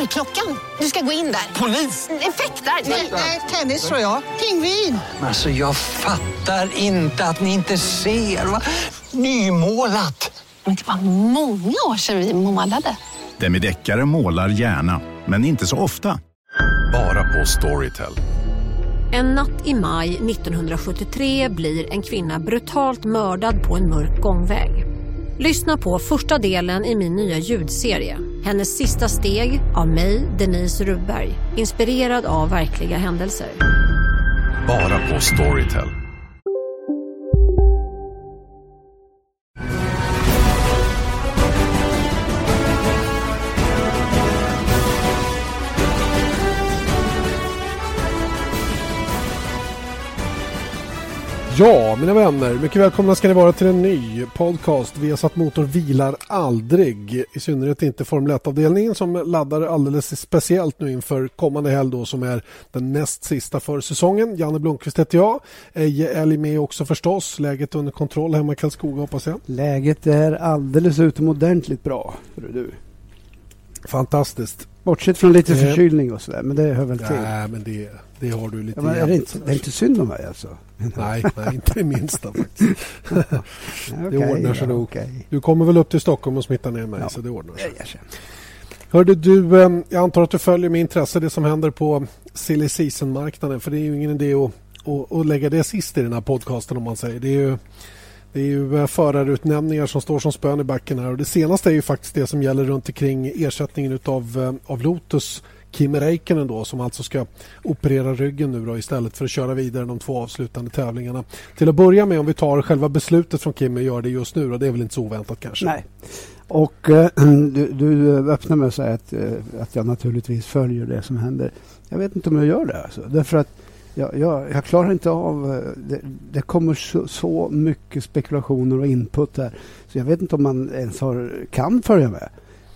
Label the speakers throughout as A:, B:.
A: Dörrklockan. Du ska gå in där. Polis? Effektar?
B: Nej, tennis tror jag. Pingvin.
C: Alltså jag fattar inte att ni inte ser. Va? Nymålat.
A: Men det var många år sedan vi målade.
D: Demideckare målar gärna, men inte så ofta.
E: Bara på Storytel.
F: En natt i maj 1973 blir en kvinna brutalt mördad på en mörk gångväg. Lyssna på första delen i min nya ljudserie. Hennes sista steg av mig, Denise Rubberg. Inspirerad av verkliga händelser.
E: Bara på Storytel.
G: Ja, mina vänner, mycket välkomna ska ni vara till en ny podcast. Vi har satt motor vilar aldrig, i synnerhet inte Formel 1-avdelningen som laddar alldeles speciellt nu inför kommande helg då som är den näst sista för säsongen. Janne Blomqvist heter jag. Eje Älg med också förstås. Läget under kontroll hemma i Karlskoga hoppas jag.
H: Läget är alldeles utomordentligt bra, du.
G: Fantastiskt.
H: Bortsett från lite förkylning och sådär, men det hör väl till.
G: Nej, men det, det har du lite
H: ja, men är det, inte, det är inte synd om mig alltså?
G: Nej, nej inte det minsta faktiskt.
H: okay,
G: det ordnar sig
H: ja,
G: nog.
H: Okay.
G: Du kommer väl upp till Stockholm och smittar ner mig
H: Ja.
G: så det ordnar sig.
H: Känner.
G: Hörde du, eh, jag antar att du följer med intresse det som händer på silly season-marknaden för det är ju ingen idé att, att, att lägga det sist i den här podcasten om man säger. Det är ju, det är ju eh, förarutnämningar som står som spön i backen här och det senaste är ju faktiskt det som gäller runt omkring ersättningen utav, eh, av Lotus Kimi Räikkönen då som alltså ska operera ryggen nu då istället för att köra vidare de två avslutande tävlingarna. Till att börja med om vi tar själva beslutet från Kimi och gör det just nu och det är väl inte så oväntat kanske?
H: Nej. Och eh, du, du eh, öppnar med att säga att, eh, att jag naturligtvis följer det som händer. Jag vet inte om jag gör det. Alltså. Därför att jag, jag, jag klarar inte av... Det, det kommer så, så mycket spekulationer och input här. Så jag vet inte om man ens har, kan följa med.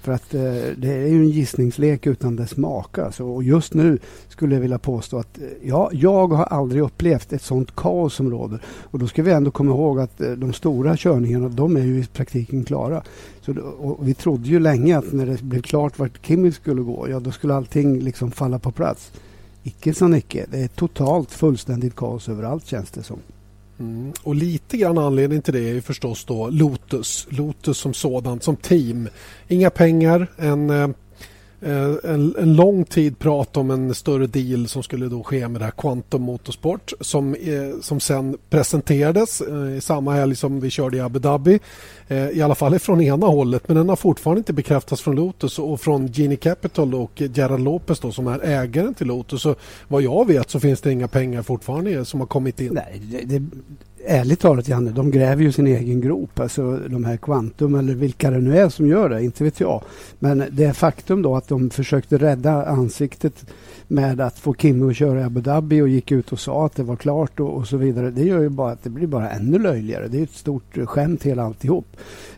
H: För att eh, det är ju en gissningslek utan dess maka. Alltså. Och just nu skulle jag vilja påstå att eh, ja, jag har aldrig upplevt ett sånt kaos som råder. Och då ska vi ändå komma ihåg att eh, de stora körningarna, de är ju i praktiken klara. Så, och vi trodde ju länge att när det blev klart vart Kimi skulle gå, ja då skulle allting liksom falla på plats. Icke sa Nicke. Det är totalt fullständigt kaos överallt känns det som.
G: Mm. Och lite grann anledning till det är ju förstås då Lotus. Lotus som sådant, som team. Inga pengar, en, eh, Eh, en, en lång tid prat om en större deal som skulle då ske med det här Quantum Motorsport som, eh, som sen presenterades eh, i samma helg som vi körde i Abu Dhabi. Eh, I alla fall från ena hållet men den har fortfarande inte bekräftats från Lotus och från Genie Capital och Gerard Lopez då, som är ägaren till Lotus. Så vad jag vet så finns det inga pengar fortfarande som har kommit in.
H: Nej, det, det, ärligt talat Janne, de gräver ju sin egen grop. Alltså de här Quantum eller vilka det nu är som gör det, inte vet jag. Men det är faktum då att de försökte rädda ansiktet med att få Kimmy att köra i Abu Dhabi och gick ut och sa att det var klart och, och så vidare. Det gör ju bara att det blir bara ännu löjligare. Det är ett stort skämt hela alltihop.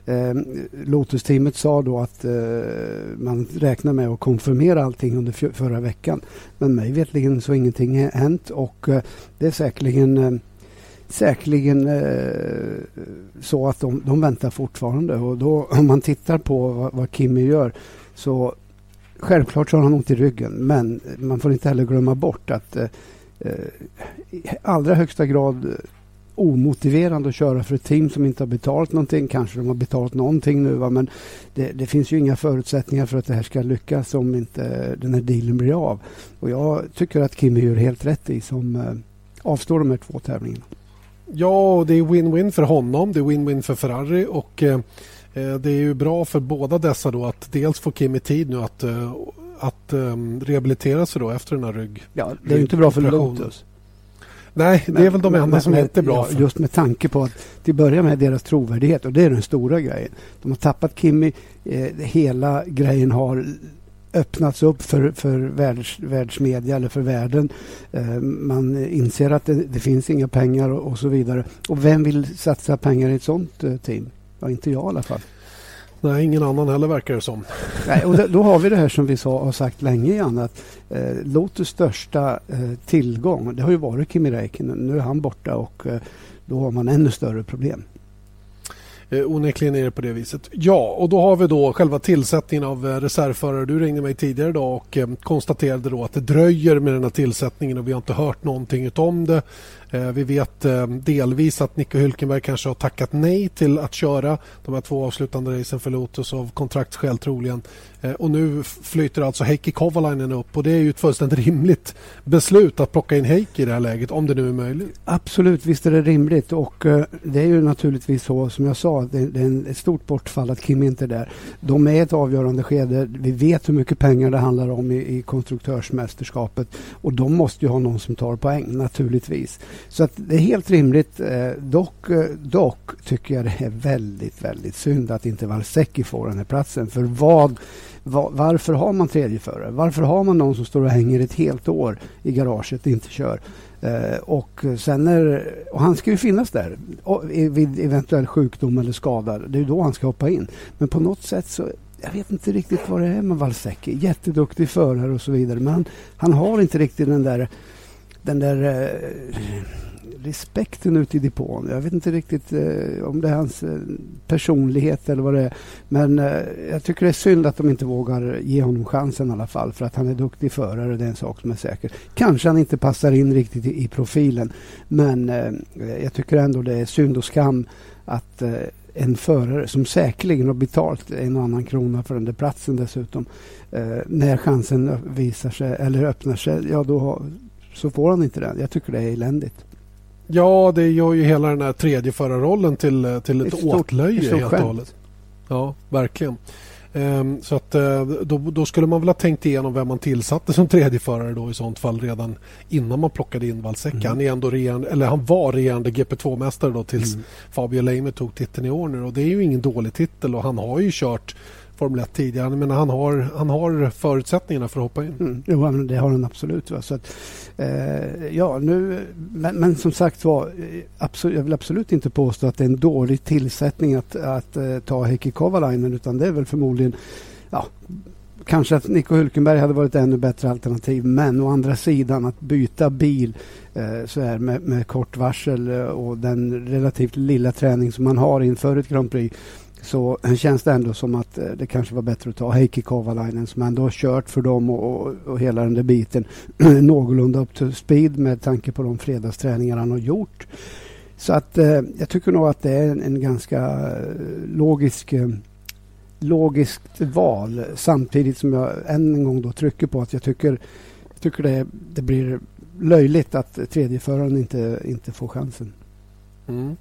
H: Eh, Lotus-teamet sa då att eh, man räknar med att konfirmera allting under förra veckan. Men mig vetligen så har ingenting hänt och eh, det är säkerligen eh, säkerligen eh, så att de, de väntar fortfarande. Och då, om man tittar på vad, vad Kimmy gör så självklart så har han ont i ryggen. Men man får inte heller glömma bort att eh, eh i allra högsta grad omotiverande att köra för ett team som inte har betalat någonting. Kanske de har betalat någonting nu va? men det, det finns ju inga förutsättningar för att det här ska lyckas om inte den här dealen blir av. Och jag tycker att Kimmy gör helt rätt i som eh, avstår de här två tävlingarna.
G: Ja, det är win-win för honom, det är win-win för Ferrari och eh, eh, det är ju bra för båda dessa då att dels få Kimi tid nu att, eh, att eh, rehabilitera sig då efter den här rygg...
H: Ja, det är ju inte bra för. Lotus.
G: Nej, det är väl de
H: Men-
G: enda som
H: men-
G: inte är bra
H: ja,
G: för.
H: Just med tanke på att till att börja med deras trovärdighet och det är den stora grejen. De har tappat Kimi. Eh, hela grejen har öppnats upp för, för världs, världsmedia eller för världen. Eh, man inser att det, det, finns inga pengar och, och, så vidare. Och vem vill satsa pengar i ett sånt eh, team? Ja, inte jag i alla fall.
G: Nej, ingen annan heller verkar det som.
H: Nej, och då, då har vi det här som vi sa, har sagt länge igen att eh, Lotus största eh, tillgång det har ju varit Kimi Räikkönen. Nu är han borta och eh, då har man ännu större problem.
G: Eh, onekligen är det på det viset. Ja, och då har vi då själva tillsättningen av eh, reservförare. Du ringde mig tidigare idag och eh, konstaterade då att det dröjer med den här tillsättningen och vi har inte hört någonting om det. Eh, vi vet eh, delvis att Nico Hülkenberg kanske har tackat nej till att köra de här två avslutande racen för Lotus av kontraktsskäl troligen. Eh, och nu flyter alltså Heikki Kovalainen upp och det är ju ett fullständigt rimligt beslut att plocka in Heikki i det här läget om det nu är möjligt.
H: Absolut, visst är det rimligt och det är ju naturligtvis så som jag sa, det är ett stort bortfall att Kim inte är där. De är ett avgörande skede. Vi vet hur mycket pengar det handlar om i, i konstruktörsmästerskapet och de måste ju ha någon som tar poäng naturligtvis. Så att det är helt rimligt. Eh, dock, eh, dock tycker jag det är väldigt, väldigt synd att inte Valsecki får den här platsen. För vad, var, varför har man tredje förare? Varför har man någon som står och hänger ett helt år i garaget och inte kör? Eh, och, sen är, och han ska ju finnas där vid eventuell sjukdom eller skada. Det är då han ska hoppa in. Men på något sätt så jag vet inte riktigt vad det är med Valsecki. Jätteduktig förare och så vidare. Men han, han har inte riktigt den där den där eh, respekten ute i depån. Jag vet inte riktigt eh, om det är hans eh, personlighet eller vad det är. Men eh, jag tycker det är synd att de inte vågar ge honom chansen i alla fall. För att han är duktig förare, det är en sak som är säker. Kanske han inte passar in riktigt i, i profilen. Men eh, jag tycker ändå det är synd och skam att eh, en förare som säkerligen har betalt en och annan krona för den där platsen dessutom. Eh, när chansen visar sig eller öppnar sig, ja då så får han inte den. Jag tycker det är eländigt.
G: Ja, det gör ju hela den här tredje förarrollen till, till ett, ett åtlöje helt och hållet. Ja, verkligen. Um, så att uh, då, då, skulle man väl ha tänkt igenom vem man tillsatte som tredje förare då i sånt fall redan innan man plockade in Valsecka. Mm. Han, är ändå regerande, eller han var regerande GP2-mästare då tills mm. Fabio Leimer tog titeln i år nu och det är ju ingen dålig titel och han har ju kört Formel 1 tidigare. Men han har, han har förutsättningarna för att hoppa in.
H: Mm, jo, det har han absolut. Va? Så att, eh, ja, nu, men, men, som sagt var, eh, absolut, jag vill absolut inte påstå att det är en dålig tillsättning att, att uh, ta Heikki Kovalainen utan det är väl förmodligen ja, Kanske att Nico Hülkenberg hade varit ett ännu bättre alternativ men å andra sidan att byta bil eh, så här med, med kort varsel eh, och den relativt lilla träning som man har inför ett Grand Prix så känns det ändå som att eh, det kanske var bättre att ta Heikki Kovalainen som ändå har kört för dem och, och, och hela den där biten någorlunda upp till speed med tanke på de fredagsträningar han har gjort. Så att eh, jag tycker nog att det är en, en ganska eh, logisk eh, logiskt val samtidigt som jag än en gång då trycker på att jag tycker, tycker det, det blir löjligt att tredjeföraren inte, inte får chansen.
G: Mm.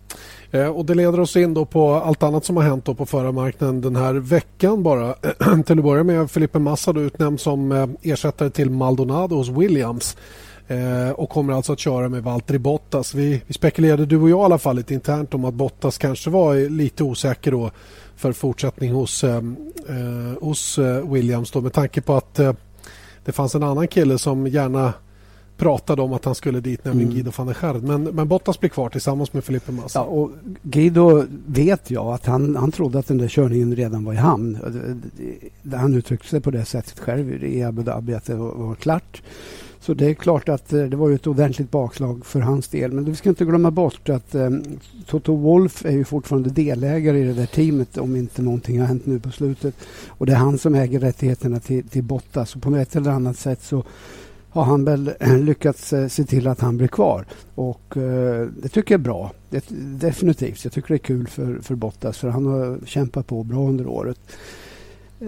G: Eh, och Det leder oss in då på allt annat som har hänt på förarmarknaden den här veckan. bara. till att börja med Felipe Massa då utnämnd som eh, ersättare till Maldonado hos Williams eh, och kommer alltså att köra med Valtteri Bottas. Vi, vi spekulerade, du och jag i alla fall, lite internt om att Bottas kanske var lite osäker då för fortsättning hos, eh, hos Williams då, med tanke på att det fanns en annan kille som gärna pratade om att han skulle dit, nämligen mm. Guido van der Schard. Men, men Bottas blir kvar tillsammans med Felipe Massa.
H: Ja, och Guido vet jag att han, han trodde att den där körningen redan var i hamn. Han uttryckte sig på det sättet själv i Abu Dhabi att det var, var klart. Så det är klart att eh, det var ett ordentligt bakslag för hans del. Men vi ska inte glömma bort att um, Toto Wolf är ju fortfarande delägare i det där teamet om inte någonting har hänt nu på slutet. Och det är han som äger rättigheterna till, till Bottas. Och på ett eller annat sätt så har han väl eh, lyckats eh, se till att han blir kvar. Och eh, det tycker jag är bra. Det, definitivt. Jag tycker det är kul för, för Bottas för han har kämpat på bra under året.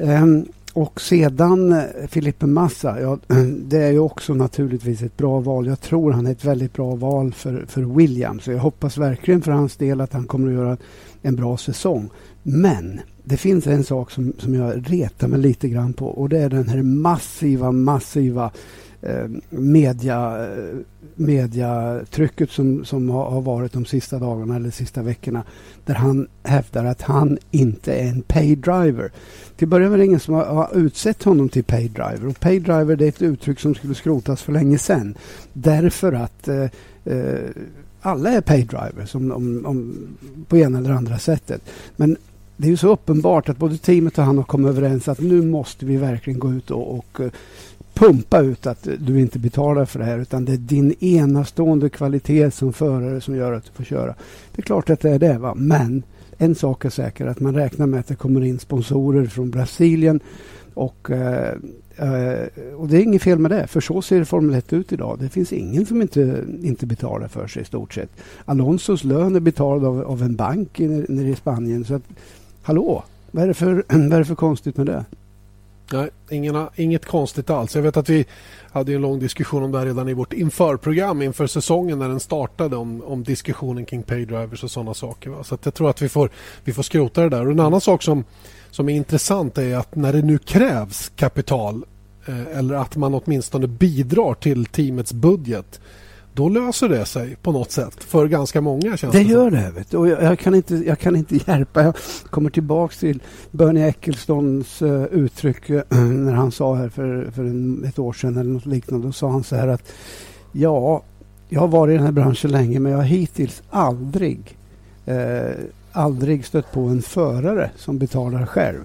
H: Ehm, och sedan Filippe Massa, ja, det är ju också naturligtvis ett bra val. Jag tror han är ett väldigt bra val för, för Williams. Jag hoppas verkligen för hans del att han kommer att göra en bra säsong. Men det finns en sak som, som jag retar mig lite grann på och det är den här massiva, massiva Eh, media, eh, mediatrycket som, som har, varit de sista dagarna eller sista veckorna där han hävdar att han inte är en pay driver. Till att börja med är det ingen som har, utsett honom till pay driver. Och pay driver det är ett uttryck som skulle skrotas för länge sedan. Därför att eh, eh, alla är pay drivers om, om, om, på ena eller andra sättet. Men det är ju så uppenbart att både teamet och han har kommit överens att nu måste vi verkligen gå ut och, och eh, pumpa ut att du inte betalar för det här utan det är din enastående kvalitet som förare som gör att du får köra. Det är klart att det är det, va? men en sak är säker att man räknar med att det kommer in sponsorer från Brasilien och, eh, eh, och det är inget fel med det, för så ser Formel 1 ut idag. Det finns ingen som inte, inte betalar för sig i stort sett. Alonsos lön är betald av, av en bank nere i Spanien. Så att, hallå, vad är, det för, vad är det för konstigt med det?
G: Nej, ingen, inget konstigt alls. Jag vet att vi hade en lång diskussion om det här redan i vårt införprogram inför säsongen när den startade om, om diskussionen kring paydrivers och sådana saker. Va? Så att jag tror att vi får, vi får skrota det där. Och en annan sak som, som är intressant är att när det nu krävs kapital eh, eller att man åtminstone bidrar till teamets budget då löser det sig på något sätt för ganska många. Känns
H: det, det gör det. Vet du. Och jag, jag, kan inte, jag kan inte hjälpa. Jag kommer tillbaka till Bernie Ecclestons uh, uttryck uh, när han sa här för, för en, ett år sedan eller något liknande. Då sa han så här att ja, jag har varit i den här branschen länge men jag har hittills aldrig uh, aldrig stött på en förare som betalar själv.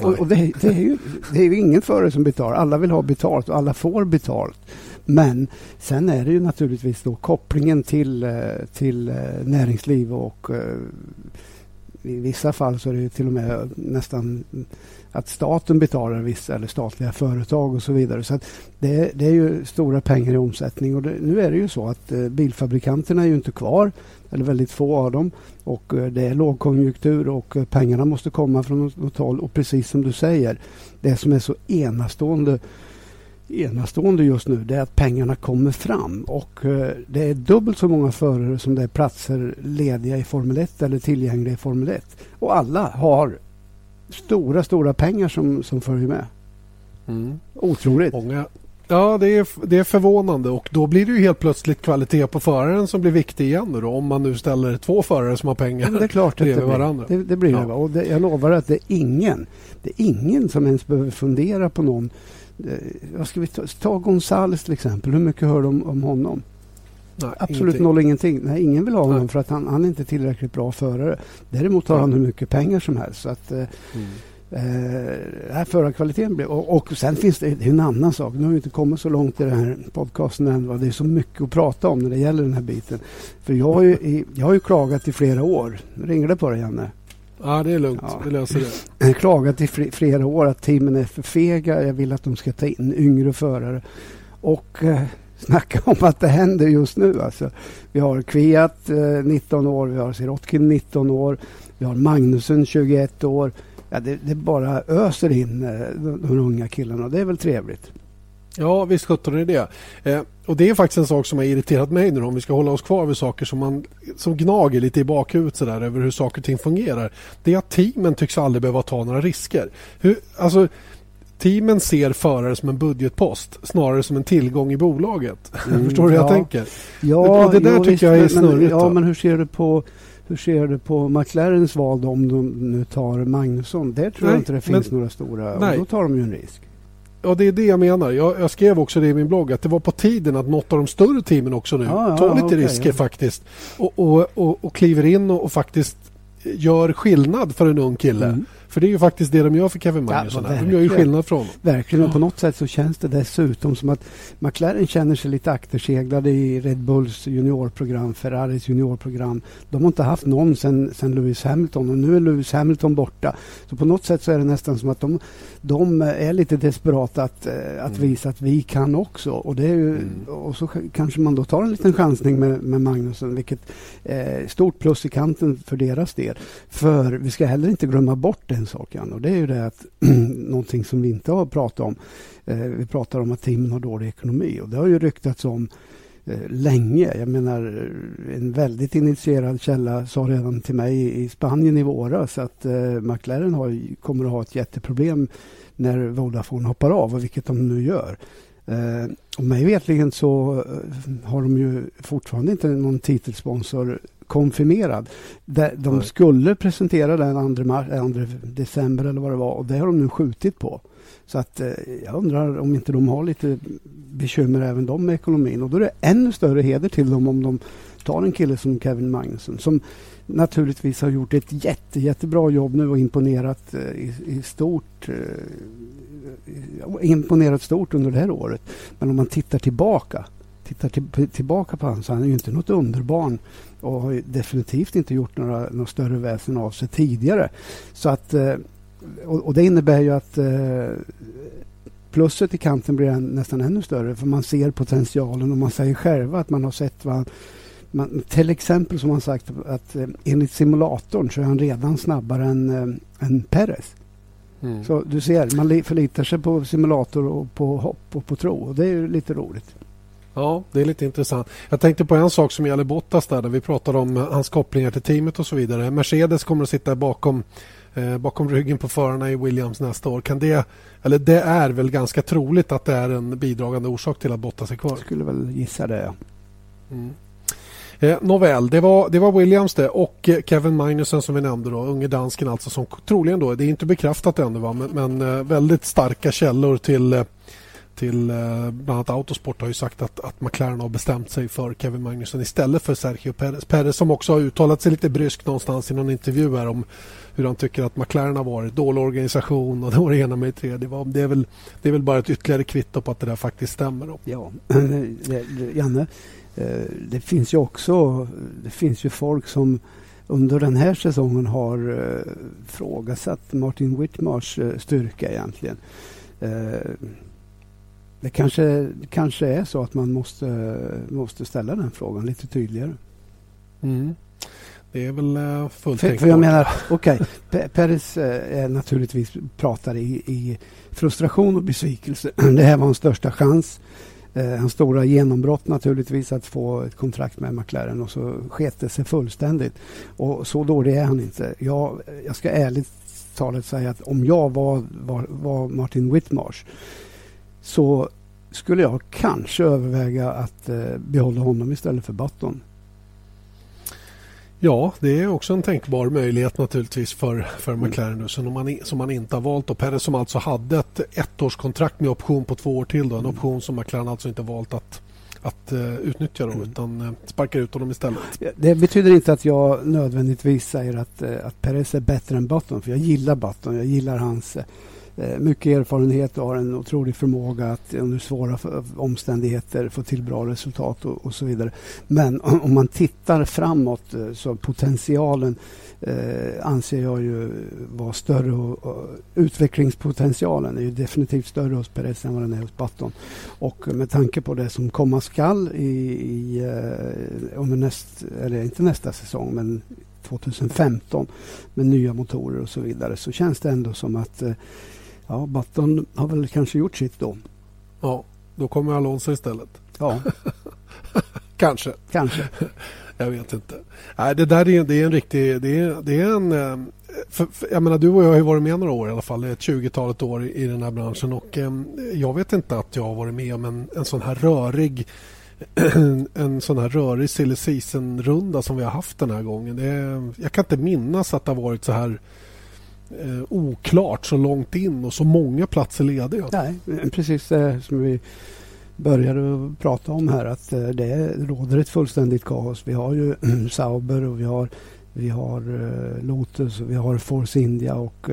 H: Och, och det, det, är ju, det är ju ingen förare som betalar. Alla vill ha betalt och alla får betalt. Men sen är det ju naturligtvis då kopplingen till, eh, till eh, näringsliv och eh, i vissa fall så är det till och med nästan att staten betalar vissa eller statliga företag och så vidare. Så det, det, är ju stora pengar i omsättning. Och det, nu är det ju så att bilfabrikanterna är ju inte kvar eller väldigt få av dem. Och det är lågkonjunktur och pengarna måste komma från något håll. Och precis som du säger det som är så enastående enastående just nu det är att pengarna kommer fram och eh, det är dubbelt så många förare som det är platser lediga i Formel 1 eller tillgängliga i Formel 1. Och alla har stora, stora pengar som, som följer med. Mm. Otroligt.
G: Många, ja, det är, det är förvånande och då blir det ju helt plötsligt kvalitet på föraren som blir viktig igen då, om man nu ställer två förare som har pengar
H: ja, det är klart bredvid det varandra. Det, det blir ja. det. Och det, jag lovar att det är ingen, det är ingen som ens behöver fundera på någon vad ska vi ta, ta Gonzales till exempel. Hur mycket hör du om, om honom? Nej, Absolut ingenting. noll ingenting. Nej, ingen vill ha honom Nej. för att han, han är inte tillräckligt bra förare. Däremot har han hur mycket pengar som helst. Så att, eh, mm. eh, förarkvaliteten blir... Och, och sen finns det, det är en annan sak. Nu har vi inte kommit så långt i den här podcasten än. Det är så mycket att prata om när det gäller den här biten. För jag har ju, jag har ju klagat i flera år. Nu ringer det på dig, Janne.
G: Ja, det är lugnt. Ja. Vi löser det.
H: Jag har klagat i flera år att teamen är för fega. Jag vill att de ska ta in yngre förare. Och eh, snacka om att det händer just nu. Alltså, vi har Kviat eh, 19 år, vi har Sirotkin 19 år, vi har Magnusen 21 år. Ja, det, det bara öser in eh, de, de unga killarna det är väl trevligt.
G: Ja, visst sjutton är det eh, Och det är faktiskt en sak som har irriterat mig nu om vi ska hålla oss kvar vid saker som, man, som gnager lite i bakhuvudet så där, över hur saker och ting fungerar. Det är att teamen tycks aldrig behöva ta några risker. Hur, alltså, teamen ser förare som en budgetpost snarare som en tillgång i bolaget. Mm, Förstår du hur ja. jag tänker?
H: Ja,
G: och det där jo, tycker visst, jag är snurrigt.
H: Men, ja, men hur ser du på hur ser du på McLarens val om de nu tar Magnusson? Där tror nej, jag inte det finns men, några stora. Nej. Och då tar de ju en risk.
G: Ja, det är det jag menar. Jag, jag, skrev också det i min blogg att det var på tiden att något av de större teamen också nu ja, tar lite okay, risker ja. faktiskt och, och, och, och, kliver in och, och faktiskt gör skillnad för en ung kille. Mm. För det är ju faktiskt det de gör för Kevin Magnusson. Ja, de gör ju skillnad från honom.
H: Verkligen. Och på något sätt så känns det dessutom som att McLaren känner sig lite akterseglade i Red Bulls juniorprogram, Ferraris juniorprogram. De har inte haft någon sen Lewis Hamilton och nu är Lewis Hamilton borta. Så på något sätt så är det nästan som att de, de är lite desperata att, eh, att mm. visa att vi kan också. Och, det är ju, mm. och så kanske man då tar en liten chansning med, med Magnusson, vilket är eh, stort plus i kanten för deras del. För vi ska heller inte glömma bort det en sak, Jan, och det är ju det att någonting som vi inte har pratat om. Eh, vi pratar om att Tim har dålig ekonomi och det har ju ryktats om eh, länge. Jag menar, eh, en väldigt initierad källa sa redan till mig i Spanien i våras att eh, McLaren har, kommer att ha ett jätteproblem när Vodafone hoppar av, och vilket de nu gör. Eh, och mig vetligen så eh, har de ju fortfarande inte någon titelsponsor konfirmerad. De, de skulle presentera den 2, mars, 2 december eller vad det var och det har de nu skjutit på. Så att eh, jag undrar om inte de har lite bekymmer även de med ekonomin och då är det ännu större heder till dem om de tar en kille som Kevin Magnusson som naturligtvis har gjort ett jätte, jättebra jobb nu och imponerat eh, i, i stort imponerat stort under det här året. Men om man tittar tillbaka tittar till, tillbaka på honom så han är ju inte något underbarn och har definitivt inte gjort några, några större väsen av sig tidigare. Så att, eh, och, och det innebär ju att eh, plusset i kanten blir nästan ännu större för man ser potentialen och man säger själva att man har sett vad man, till exempel som man sagt att eh, enligt simulatorn så är han redan snabbare än, än Perez. Mm. Så du ser, man förlitar sig på simulator och på hopp och på tro och det är ju lite roligt.
G: Ja, det är lite intressant. Jag tänkte på en sak som gäller Bottas där, där vi pratade om hans kopplingar till teamet och så vidare. Mercedes kommer att sitta bakom, eh, bakom ryggen på förarna i Williams nästa år. Kan det, eller det är väl ganska troligt att det är en bidragande orsak till att Bottas är kvar? Jag
H: skulle väl gissa det, ja.
G: Mm. Eh, nåväl, det var, det var Williams det och eh, Kevin Magnussen som vi nämnde då, unge dansken alltså som troligen då, det är inte bekräftat ännu va, men, men eh, väldigt starka källor till eh, till eh, bland annat Autosport har ju sagt att, att McLaren har bestämt sig för Kevin Magnusson istället för Sergio Perez. Perez som också har uttalat sig lite bryskt någonstans i någon intervju här om hur han tycker att McLaren har varit. Dålig organisation och det var det ena med det tredje. Det är, väl, det är väl bara ett ytterligare kvitto på att det där faktiskt stämmer. Då.
H: Ja, Janne, eh, det finns ju också det finns ju folk som under den här säsongen har eh, frågasatt Martin Whitmars eh, styrka egentligen eh, det kanske, kanske är så att man måste, måste ställa den frågan lite tydligare.
G: Mm. Det är väl uh, fullt
H: för, för jag menar, okej, okay, Peres uh, är naturligtvis pratar i, i, frustration och besvikelse. Det här var hans största chans. Uh, hans stora genombrott naturligtvis att få ett kontrakt med McLaren och så sket det sig fullständigt. Och så dålig är han inte. Jag, jag ska ärligt talat säga att om jag var, var, var Martin Whitmarsh så skulle jag kanske överväga att eh, behålla honom istället för Button.
G: Ja, det är också en tänkbar möjlighet naturligtvis för, för mm. McLaren nu, som man, som man inte har valt. Och Perez som alltså hade ett ettårskontrakt med option på två år till. Då, en mm. option som McLaren alltså inte valt att, att uh, utnyttja då, mm. utan uh, sparkar ut honom istället.
H: Det betyder inte att jag nödvändigtvis säger att, uh, att Perez är bättre än Button, för jag gillar Button. Jag gillar hans Eh, mycket erfarenhet och har en otrolig förmåga att under svåra omständigheter få till bra resultat och, och så vidare. Men om man tittar framåt eh, så potentialen eh, anser jag ju vara större och, och, utvecklingspotentialen är ju definitivt större hos Perez än vad den är hos Button. Och med tanke på det som komma skall i, i eh, under näst, eller inte nästa säsong men 2015 med nya motorer och så vidare så känns det ändå som att eh, Ja, Button har väl kanske gjort sitt då.
G: Ja, då kommer Alonso istället.
H: Ja.
G: kanske.
H: Kanske.
G: jag vet inte. Nej, det där är, det är en riktig... Det är, det är en... Eh, för, för, jag menar, du och jag har ju varit med några år i alla fall, ett 20-talet år i, i den här branschen och eh, jag vet inte att jag har varit med om en, en sån här rörig en sån här rörig silly season-runda som vi har haft den här gången. Det är, jag kan inte minnas att det har varit så här eh, oklart så långt in och så många platser lediga.
H: Nej, precis det som vi började prata om här att eh, det råder ett fullständigt kaos. Vi har ju Sauber och vi har, vi har eh, Lotus och vi har Force India och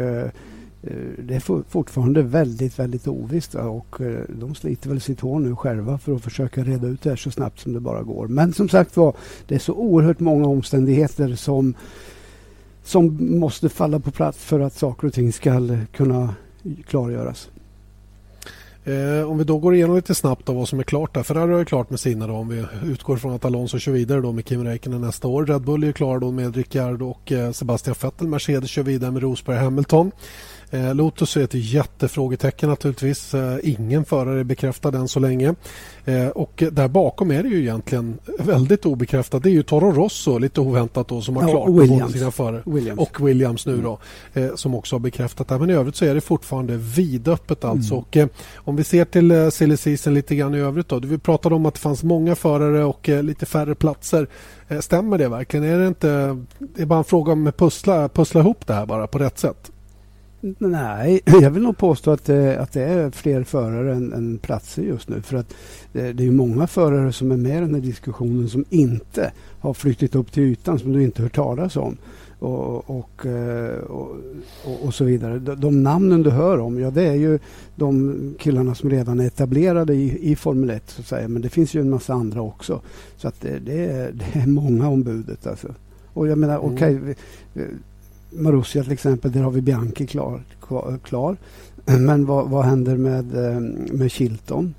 H: det är fortfarande väldigt, väldigt ovisst och de sliter väl sitt hår nu själva för att försöka reda ut det här så snabbt som det bara går. Men som sagt var, det är så oerhört många omständigheter som som måste falla på plats för att saker och ting ska kunna klargöras.
G: Eh, om vi då går igenom lite snabbt vad som är klart där. Ferrari är klart med sina då, om vi utgår från att Alonso kör vidare då med Kim Räikkönen nästa år. Red Bull är klar då med Ricciardo och eh, Sebastian Vettel. Mercedes kör vidare med Rosberg Hamilton. Eh, Lotus är ett jättefrågetecken naturligtvis. Eh, ingen förare är bekräftad än så länge. Eh, och där bakom är det ju egentligen väldigt obekräftat. Det är ju Toro Rosso, lite oväntat då, som har
H: Ja,
G: klart båda
H: Williams.
G: sina förare.
H: Williams.
G: Och Williams nu då, eh, som också har bekräftat det. Men i övrigt så är det fortfarande vidöppet alltså.
H: Mm.
G: Och, om vi ser till silly season lite grann i övrigt då. Vi pratade om att det fanns många förare och lite färre platser. Stämmer det verkligen? Är det inte det är bara en fråga om att pussla, pussla ihop det här bara på rätt sätt?
H: Nej, jag vill nog påstå att det, att det är fler förare än, än platser just nu. För att det, det är många förare som är med i den här diskussionen som inte har flyttat upp till ytan, som du inte hört talas om. Och, och, eh, och, och, så vidare. De, de namnen du hör om, ja det är ju de killarna som redan är etablerade i, i Formel 1 så att säga. Men det finns ju en massa andra också. Så att det, det, är, det är många om budet alltså. Och jag menar,
G: Mm.
H: okej. vi- Marussia till exempel, där har vi Bianchi klar. klar. Men vad, vad händer med, eh, med Chilton?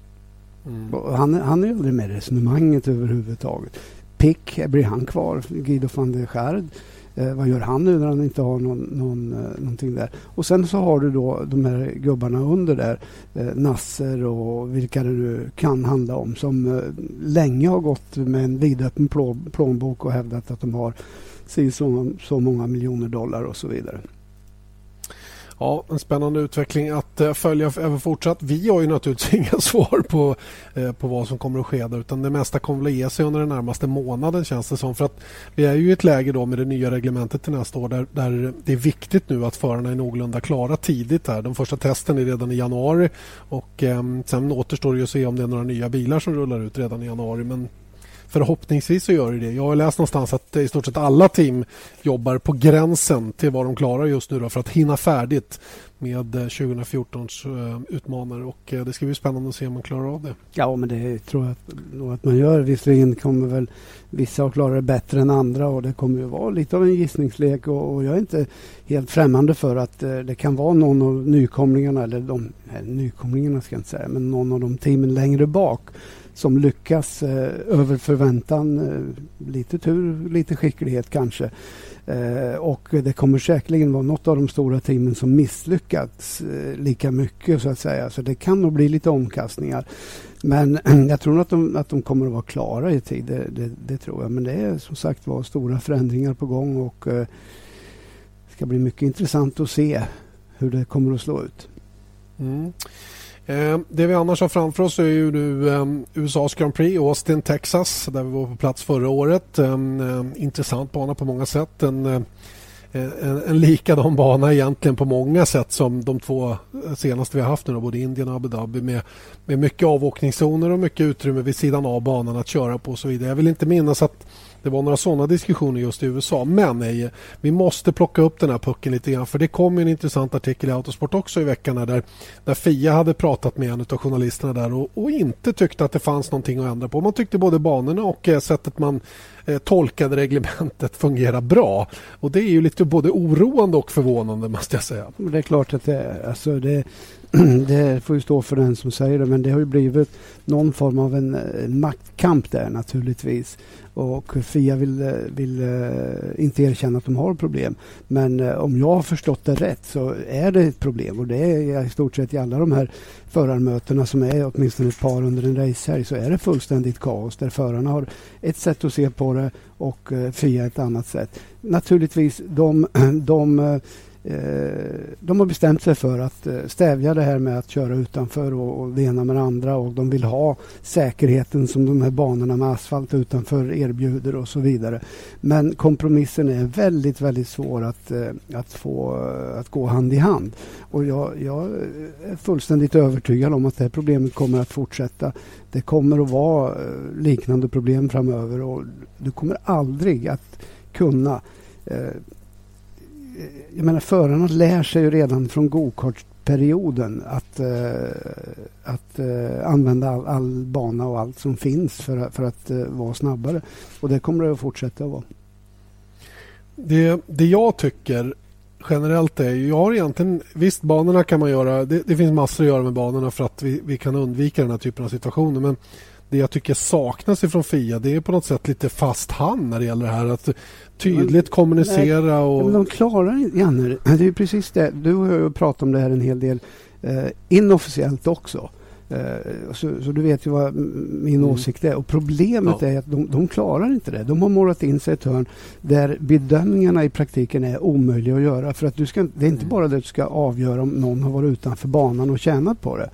G: Mm.
H: Han, han är ju aldrig med i resonemanget överhuvudtaget. Pick, blir han kvar? Guido van der Schard. Eh, vad gör han nu när han inte har någon, någon, eh, någonting där? Och sen så har du då de här gubbarna under där. Eh, Nasser och vilka det nu kan handla om. Som eh, länge har gått med en vidöppen plå- plånbok och hävdat att de har si så, så många miljoner dollar och så vidare.
G: Ja, en spännande utveckling att eh, följa även fortsatt. Vi har ju naturligtvis inga svar på, eh, på vad som kommer att ske där, utan det mesta kommer att ge sig under den närmaste månaden känns det som. För att vi är ju i ett läge då med det nya reglementet till nästa år där, där det är viktigt nu att förarna är någorlunda klara tidigt här. De första testen är redan i januari och eh, sen återstår det ju att se om det är några nya bilar som rullar ut redan i januari. Men Förhoppningsvis så gör det det. Jag har läst någonstans att i stort sett alla team jobbar på gränsen till vad de klarar just nu då för att hinna färdigt med eh, 2014s eh, utmanare och eh, det ska bli spännande att se om man klarar av det.
H: Ja, men det tror jag nog att man gör. Visserligen kommer väl vissa att klara det bättre än andra och det kommer ju vara lite av en gissningslek och, och jag är inte helt främmande för att det kan vara någon av nykomlingarna, eller de nej, nykomlingarna ska jag inte säga, men någon av de teamen längre bak som lyckas eh, över förväntan. Eh, lite tur, lite skicklighet kanske. Eh, och det kommer säkerligen vara något av de stora teamen som misslyckats eh, lika mycket så att säga. Så det kan nog bli lite omkastningar. Men jag tror nog att de, att de kommer att vara klara i tid. Det, det, det tror jag. Men det är som sagt var stora förändringar på gång och eh, det ska bli mycket intressant att se hur det kommer att slå ut.
G: Mm. Eh, det vi annars har framför oss är ju nu ehm, USAs Grand Prix, Austin, Texas där vi var på plats förra året. En intressant bana på många sätt. En, eh, en, en likadan bana egentligen på många sätt som de två senaste vi har haft nu, då, både Indien och Abu Dhabi med, med mycket avåkningszoner och mycket utrymme vid sidan av banan att köra på och så vidare. Jag vill inte minnas att det var några sådana diskussioner just i USA. Men nej, vi måste plocka upp den här pucken lite grann för det kom en intressant artikel i Autosport också i veckan där, där Fia hade pratat med en av journalisterna där och, och inte tyckte att det fanns någonting att ändra på. Man tyckte både banorna och eh, sättet man eh, tolkade reglementet fungerar bra. Och det är ju lite både oroande och förvånande måste jag säga.
H: Det är klart att det är. Alltså det, det får ju stå för den som säger det. Men det har ju blivit någon form av en, eh, maktkamp där naturligtvis. Och Fia vill, eh, vill eh, inte erkänna att de har problem. Men om jag har förstått det rätt så är det ett problem. Och det är i stort sett i alla de här förarmötena som är åtminstone ett par under en racehelg så är det fullständigt kaos. Där förarna har ett sätt att se på det och Fia ett annat sätt. Naturligtvis, de, de Eh, de har bestämt sig för att eh, stävja det här med att köra utanför och, och det ena med det andra och de vill ha säkerheten som de här banorna med asfalt utanför erbjuder och så vidare. Men kompromissen är väldigt, väldigt svår att, eh, att få att gå hand i hand. Och jag, jag är fullständigt övertygad om att det här problemet kommer att fortsätta. Det kommer att vara liknande problem framöver och du kommer aldrig att kunna eh, Eh, jag menar förarna lär sig ju redan från gokartperioden att, eh, att eh, använda all, all bana och allt som finns för, att- för att eh, vara snabbare. Och det kommer det att fortsätta att vara.
G: Det, det jag tycker generellt är ju, jag har egentligen, visst banorna kan man göra, det, det finns massor att göra med banorna för att vi, vi kan undvika den här typen av situationer men det jag tycker saknas ifrån Fia det är på något sätt lite fast hand när det gäller det här att tydligt kommunicera och...
H: Men de klarar inte, Janne, det är ju precis det. Du har ju pratat om det här en hel del eh, inofficiellt också. Eh, så, så, du vet ju vad min mm. åsikt är. Och problemet ja. är att de, de, klarar inte det. De har målat in sig i ett hörn där bedömningarna i praktiken är omöjliga att göra. För att du ska, det är inte mm. bara det att du ska avgöra om någon har varit utanför banan och tjänat på det.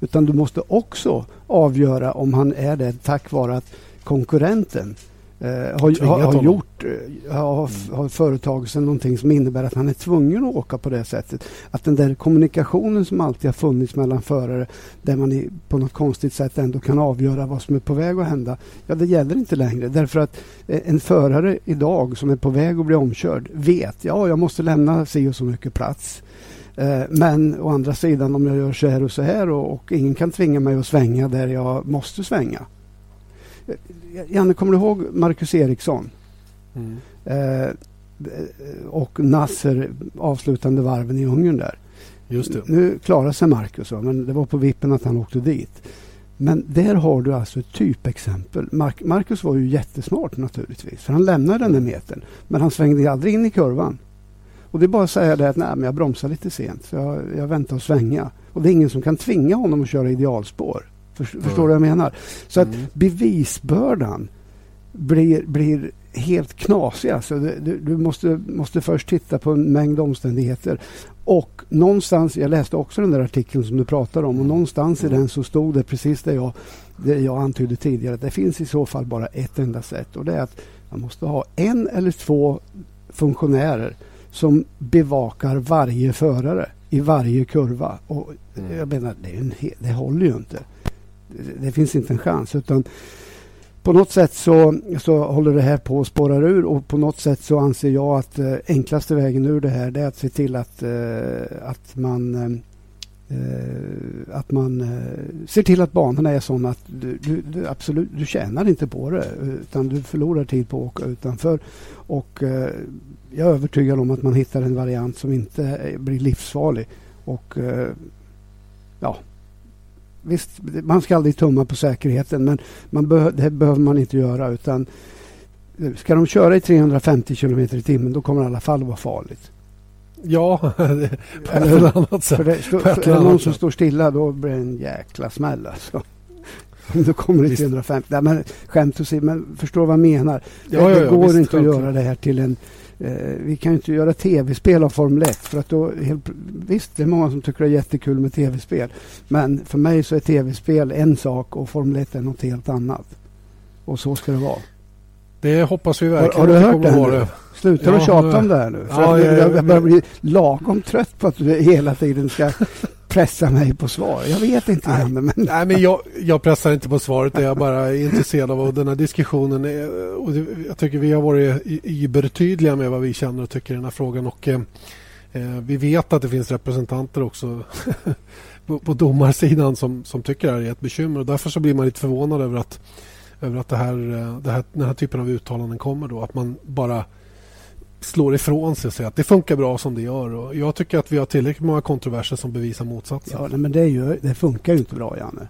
H: Utan du måste också avgöra om han är det tack vare att konkurrenten har, har, har, gjort, eh, har, mm. har företagit sig någonting som innebär att han är tvungen att åka på det sättet. Att den där kommunikationen som alltid har funnits mellan förare där man i, på något konstigt sätt ändå kan avgöra vad som är på väg att hända. Ja, det gäller inte längre därför att eh, en förare idag som är på väg att bli omkörd vet, ja, jag måste lämna si och så mycket plats. Eh, men å andra sidan om jag gör så här och så här och, och, ingen kan tvinga mig att svänga där jag måste svänga. Janne, kommer du ihåg Marcus Eriksson? Mm. Eh, och Nasser avslutande varven i Ungern där.
G: Just det.
H: Nu klarade sig Marcus, men det var på vippen att han åkte dit. Men där har du alltså ett typexempel. Marcus var ju jättesmart naturligtvis, för han lämnade den där metern. Men han svängde aldrig in i kurvan. Och det är bara att säga det att nej, men jag bromsar lite sent. Så jag, jag väntar och svänga. Och det är ingen som kan tvinga honom att köra idealspår. För, mm. Förstår du vad jag menar? Så att mm. bevisbördan blir, blir helt knasig. Alltså, du, du måste, måste först titta på en mängd omständigheter. Och någonstans, jag läste också den där artikeln som du pratar om och någonstans mm. i den så stod det precis det jag, det jag antydde tidigare. Det finns i så fall bara ett enda sätt och det är att man måste ha en eller två funktionärer som bevakar varje förare i varje kurva. Och mm. Jag menar, det, en, det håller ju inte. Det, finns inte en chans. utan på något sätt så, så håller det här på att spåra ur och på något sätt så anser jag att eh, enklaste vägen ur det här det är att se till att, eh, att man eh, eh att man eh, ser till att banorna är sådana att du, du, du, absolut, du tjänar inte på det utan du förlorar tid på att åka utanför. Och eh, jag är övertygad om att man hittar en variant som inte blir livsfarlig. Och ja, visst, man ska aldrig tumma på säkerheten men man be det behöver man inte göra utan eh, ska de köra i 350 km i timmen då kommer det i alla fall vara farligt.
G: Ja, på ett eller annat sätt. För det,
H: stå, för är det någon som står stilla då blir det en jäkla smäll alltså. Då kommer det 350. Nej, men skämt åsido, men förstår vad jag menar. Ja, det, ja, ja, det går visst, inte att göra det här till en vi kan inte göra tv-spel av Formel 1. För att då, helt, visst, det är många som tycker det är jättekul med tv-spel. Men för mig så är tv-spel en sak och Formel 1 är något helt annat. Och så ska det vara.
G: Det hoppas vi verkligen.
H: Har, har du hört det? det. Sluta ja, tjata om det här nu. Ja, jag, jag, jag börjar bli lagom trött på att du hela tiden ska pressa mig på svar. Jag vet inte,
G: Nej,
H: Janne, men...
G: Nej, men jag, jag pressar inte på svaret. Jag är bara intresserad av den här diskussionen. Och jag tycker vi har varit übertydliga med vad vi känner och tycker i den här frågan. Och, eh, eh vi vet att det finns representanter också på, på domarsidan som, som tycker att det är ett bekymmer. Och därför så blir man lite förvånad över att, över att det här, eh, det här, den här typen av uttalanden kommer. Då. Att man bara slår ifrån sig och säger att det funkar bra som det gör. Och jag tycker att vi har tillräckligt många kontroverser som bevisar motsatsen.
H: Ja, men det, ju, det funkar ju inte bra, Janne.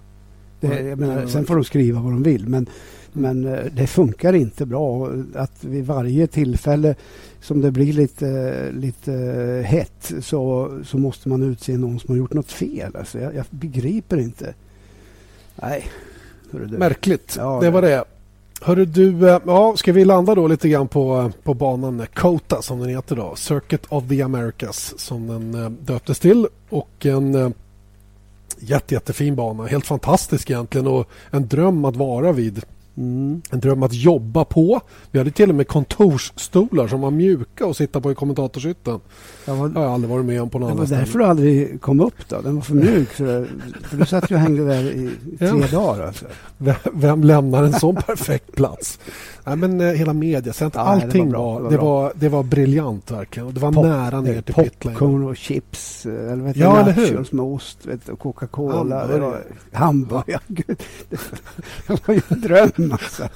H: Det, menar, sen får de skriva vad de vill, men, men eh, det funkar inte bra. Att vid varje tillfälle som det blir lite, lite hett så, så måste man utse någon som har gjort något fel. Alltså, jag, jag begriper inte. Nej.
G: Märkligt. Ja, det var det. Hörru du, eh, ja, ska vi landa då lite grann på, eh, på banan eh, COTA som den heter då. Circuit of the Americas som den döptes till. Och en jätte, jättefin bana. Helt fantastisk egentligen och en dröm att vara vid. Mm. En dröm att jobba på. Vi hade till och med kontorsstolar som var mjuka att sitta på i kommentatorshytten. Det har jag aldrig varit med om på någon
H: Det var därför du aldrig kom upp då. Den var för mjuk. Det, för du satt ju och hängde där i tre ja. dagar. Alltså.
G: Vem, vem lämnar en sån perfekt plats? Nej, men eh, hela mediacentret, allting det var, var, det, var, det, var, det var briljant verkligen. Och det var Pop, nära ner till
H: pitlane. Popcorn och chips, eh, eller vet ja, eller hur? med ost, vet du, Coca-Cola, hamburgare. hamburgare. Gud, det var ju en dröm alltså.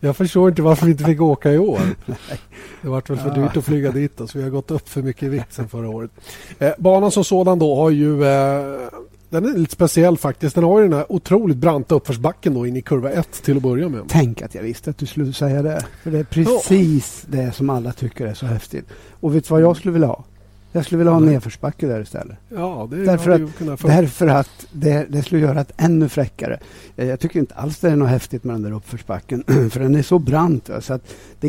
G: Jag förstår inte varför vi inte fick åka i år. Det var väl för dyrt att flyga dit så vi har gått upp för mycket i vikt sen förra året. Eh, banan som sådan då har ju eh, den är lite speciell faktiskt. Den har ju den här otroligt branta uppförsbacken då in i kurva 1 till att börja med.
H: Tänk att jag visste att du skulle säga det. För det är precis oh. det som alla tycker är så häftigt. Och vet du vad jag skulle vilja ha? Jag skulle vilja ha en nedförsbacke där istället.
G: Ja, det
H: därför att, därför att det, det skulle göra det ännu fräckare. Eh, jag tycker inte alls det är något häftigt med den där uppförsbacken. för den är så brant. Så att det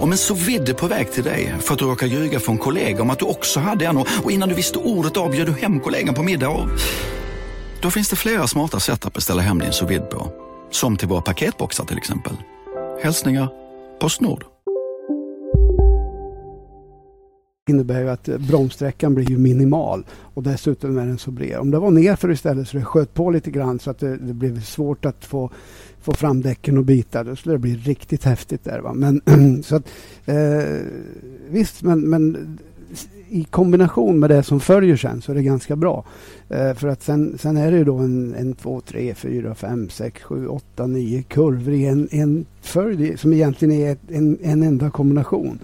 I: Om en så vidde på väg till dig för att du råkar ljuga från kollega om att du också hade en och innan du visste ordet av du hem kollegan på middag och... Då finns det flera smarta sätt att beställa hem din sous på. Som till våra paketboxar till exempel. Hälsningar Postnord.
H: Det innebär ju att eh, bromssträckan blir ju minimal och dessutom är den så bred. Om det var nerför istället så det sköt på lite grann så att det, det blev svårt att få få fram däcken och bitar. Då skulle det bli riktigt häftigt där. Va? Men, så att, eh, visst, men, men i kombination med det som följer sen så är det ganska bra. Eh, för att sen, sen är det ju då en, en två, tre, fyra, fem, sex, sju, åtta, nio kurvor i en, en följd som egentligen är en, en enda kombination.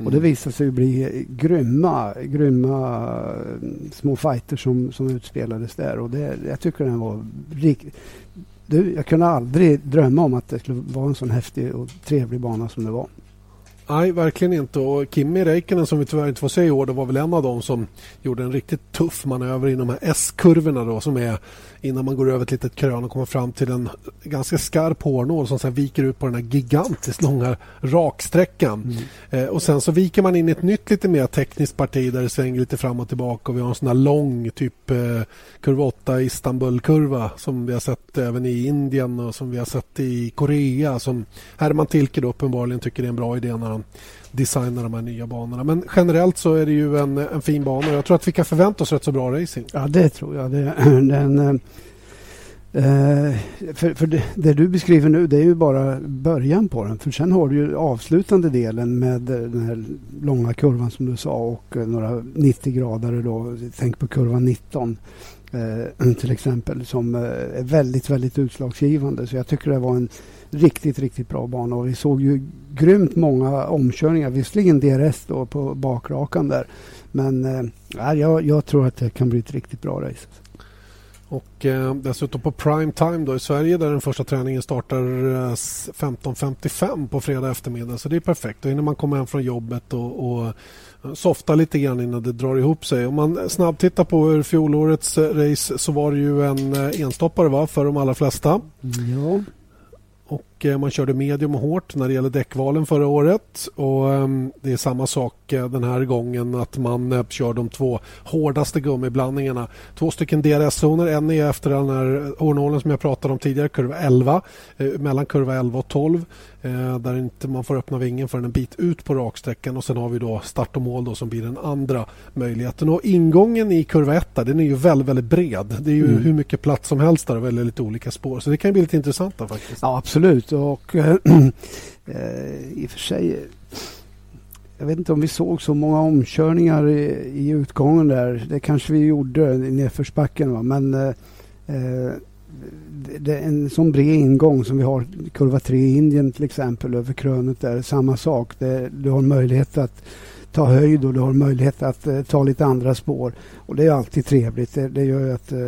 H: Mm. Och det visar sig bli grymma, grymma mm, små fighter som, som utspelades där. Och det, jag tycker den var riktigt du, jag kunde aldrig drömma om att det skulle vara en sån häftig och trevlig bana som det var.
G: Nej, verkligen inte. Och Kimi Räikkönen som vi tyvärr inte får se i år, det var väl en av dem som gjorde en riktigt tuff manöver i de här S-kurvorna då som är innan man går över ett litet krön och kommer fram till en ganska skarp hårnål som sen viker ut på den här gigantiskt långa raksträckan. Mm. Eh, och sen så viker man in i ett nytt lite mer tekniskt parti där det svänger lite fram och tillbaka och vi har en sån här lång typ eh, kurva 8 Istanbul-kurva som vi har sett även i Indien och som vi har sett i Korea som Herman Tilke uppenbarligen tycker är en bra idé när han designa de här nya banorna. Men generellt så är det ju en, en fin bana och jag tror att vi kan förvänta oss rätt så bra racing.
H: Ja, det tror jag. Det, den, eh, eh, för, för det, det, du beskriver nu det är ju bara början på den. För sen har du ju avslutande delen med eh, den här långa kurvan som du sa och eh, några 90 grader då. Tänk på kurvan 19 eh, till exempel som är väldigt, väldigt utslagsgivande. Så jag tycker det var en riktigt, riktigt bra bana och vi såg ju grymt många omkörningar. Visserligen DRS då på bakrakan där. Men eh, jag, jag tror att det kan bli ett riktigt bra race.
G: Och eh, dessutom på prime time då i Sverige där den första träningen startar eh, 15.55 på fredag eftermiddag. Så det är perfekt. Då hinner man komma hem från jobbet och, och eh, softa lite grann innan det drar ihop sig. Om man snabbt tittar på hur fjolårets eh, race så var det ju en eh, enstoppare va, för de allra flesta.
H: Ja
G: och eh, man körde medium och hårt när det gäller däckvalen förra året. Och ehm, Det är samma sak eh, den här gången att man eh, kör de två hårdaste gummiblandningarna. Två stycken DRS-zoner, en är efter den här hårnålen som jag pratade om tidigare, kurva 11, mellan kurva 11 och 12 där inte man får öppna vingen förrän en bit ut på raksträckan och sen har vi då start och mål då som blir den andra möjligheten. Och ingången i kurva 1 den är ju väldigt, väldigt bred. Det är ju mm. hur mycket plats som helst där och väldigt lite olika spår. Så det kan bli lite intressant där faktiskt.
H: Ja, absolut och äh, i och för sig jag vet inte om vi såg så många omkörningar i, i utgången där. Det kanske vi gjorde i nedförsbacken. Va? Men eh, eh det är en sån bred ingång som vi har kurva 3 i Indien till exempel över krönet där. Samma sak. Det, du har möjlighet att ta höjd och du har möjlighet att eh, ta lite andra spår. Och det är alltid trevligt. Det, det gör att eh,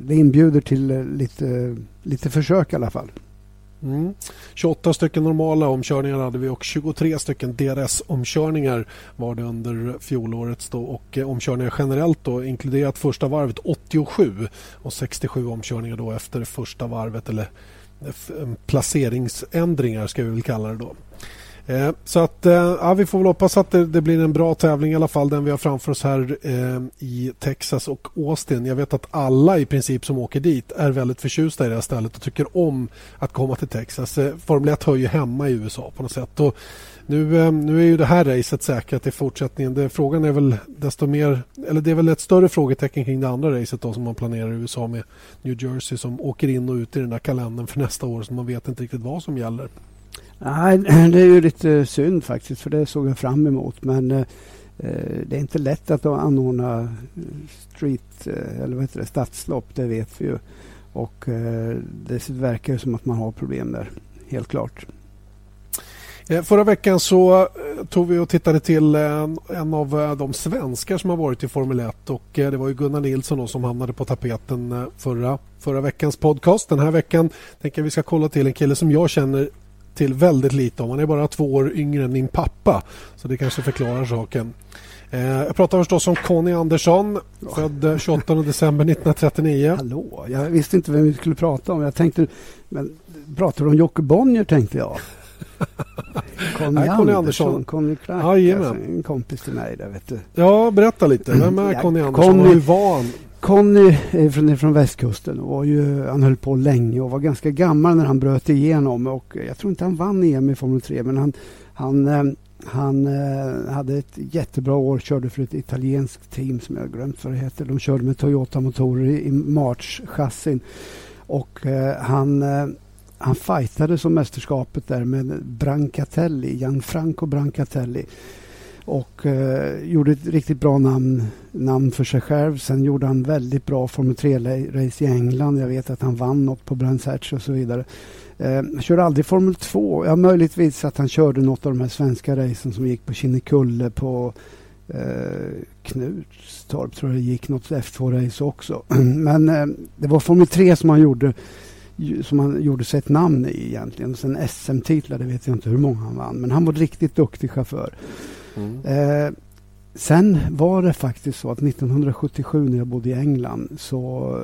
H: det inbjuder till eh, lite, lite försök i alla fall.
G: Mm. 28 stycken normala omkörningar hade vi och 23 stycken DRS-omkörningar var det under fjolårets Då. Och eh, omkörningar generellt då inkluderat första varvet 87 och 67 omkörningar då efter första varvet eller eh, placeringsändringar ska vi väl kalla det då. Eh, så att eh, ja, vi får väl hoppas att det, det, blir en bra tävling i alla fall den vi har framför oss här eh, i Texas och Austin. Jag vet att alla i princip som åker dit är väldigt förtjusta i det här stället och tycker om att komma till Texas. Eh, Formel 1 hör ju hemma i USA på något sätt. Och nu, eh, nu är ju det här racet säkrat i fortsättningen. Det, frågan är väl desto mer, eller det är väl ett större frågetecken kring det andra racet då som man planerar i USA med New Jersey som åker in och ut i den där kalendern för nästa år så man vet inte riktigt vad som gäller.
H: Nej, det är ju lite synd faktiskt för det såg jag fram emot. Men eh, eh det är inte lätt att anordna eh, street eh, eller vad heter det, stadslopp, det vet vi ju. Och eh, det verkar som att man har problem där, helt klart.
G: Förra veckan så tog vi och tittade till en av de svenskar som har varit i Formel 1 och det var ju Gunnar Nilsson som hamnade på tapeten förra, förra veckans podcast. Den här veckan tänker jag vi ska kolla till en kille som jag känner till väldigt lite om. Han är bara två år yngre än min pappa. Så det kanske förklarar saken. Eh, jag pratar förstås om Conny Andersson, född 28 december 1939.
H: Hallå, jag visste inte vem vi skulle prata om. Jag tänkte, men pratar du om Jocke Bonnier tänkte jag.
G: Conny, Nej, Conny Andersson.
H: Conny Clark, alltså, en kompis till mig där vet du.
G: Ja, berätta lite. Vem är Conny Andersson Conny, hur var han?
H: Conny är från, från västkusten. Och ju, han höll på länge och var ganska gammal när han bröt igenom. Och jag tror inte han vann EM i Formel 3 men han, han, eh, han eh, hade ett jättebra år. Körde för ett italienskt team som jag glömt vad det heter. De körde med Toyota-motorer i, i March-chassin. Och han, han fightade som mästerskapet där med Brancatelli, Gianfranco Brancatelli och eh, gjorde ett riktigt bra namn, namn för sig själv. Sen gjorde han väldigt bra Formel 3-race i England. Jag vet att han vann något på Brands Hatch och så vidare. Eh, körde aldrig Formel 2. Ja, möjligtvis att han körde något av de här svenska racen som gick på Kinnekulle på eh, Knutstorp tror jag det gick något F2-race också. Men eh, det var Formel 3 som han gjorde som han gjorde sig ett namn i egentligen. Sen SM-titlar, det vet jag inte hur många han vann. Men han var riktigt duktig chaufför. Mm. Eh, sen var det faktiskt så att 1977 när jag bodde i England så,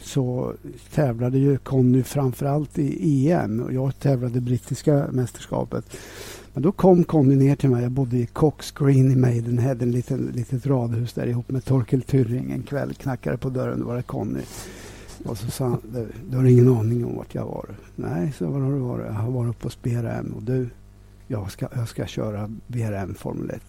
H: så tävlade ju Conny framförallt i EM och jag tävlade i brittiska mästerskapet. Men då kom Conny ner till mig. Jag bodde i Cox Green i Maidenhead, ett litet radhus där ihop med Torkel Tyrring. En kväll knackade på dörren, då var det Conny. Och så sa han, du, har ingen aning om vart jag har varit. Nej, så var har du varit? Jag har varit på SPRM och du, jag ska, jag ska köra BRM Formel 1.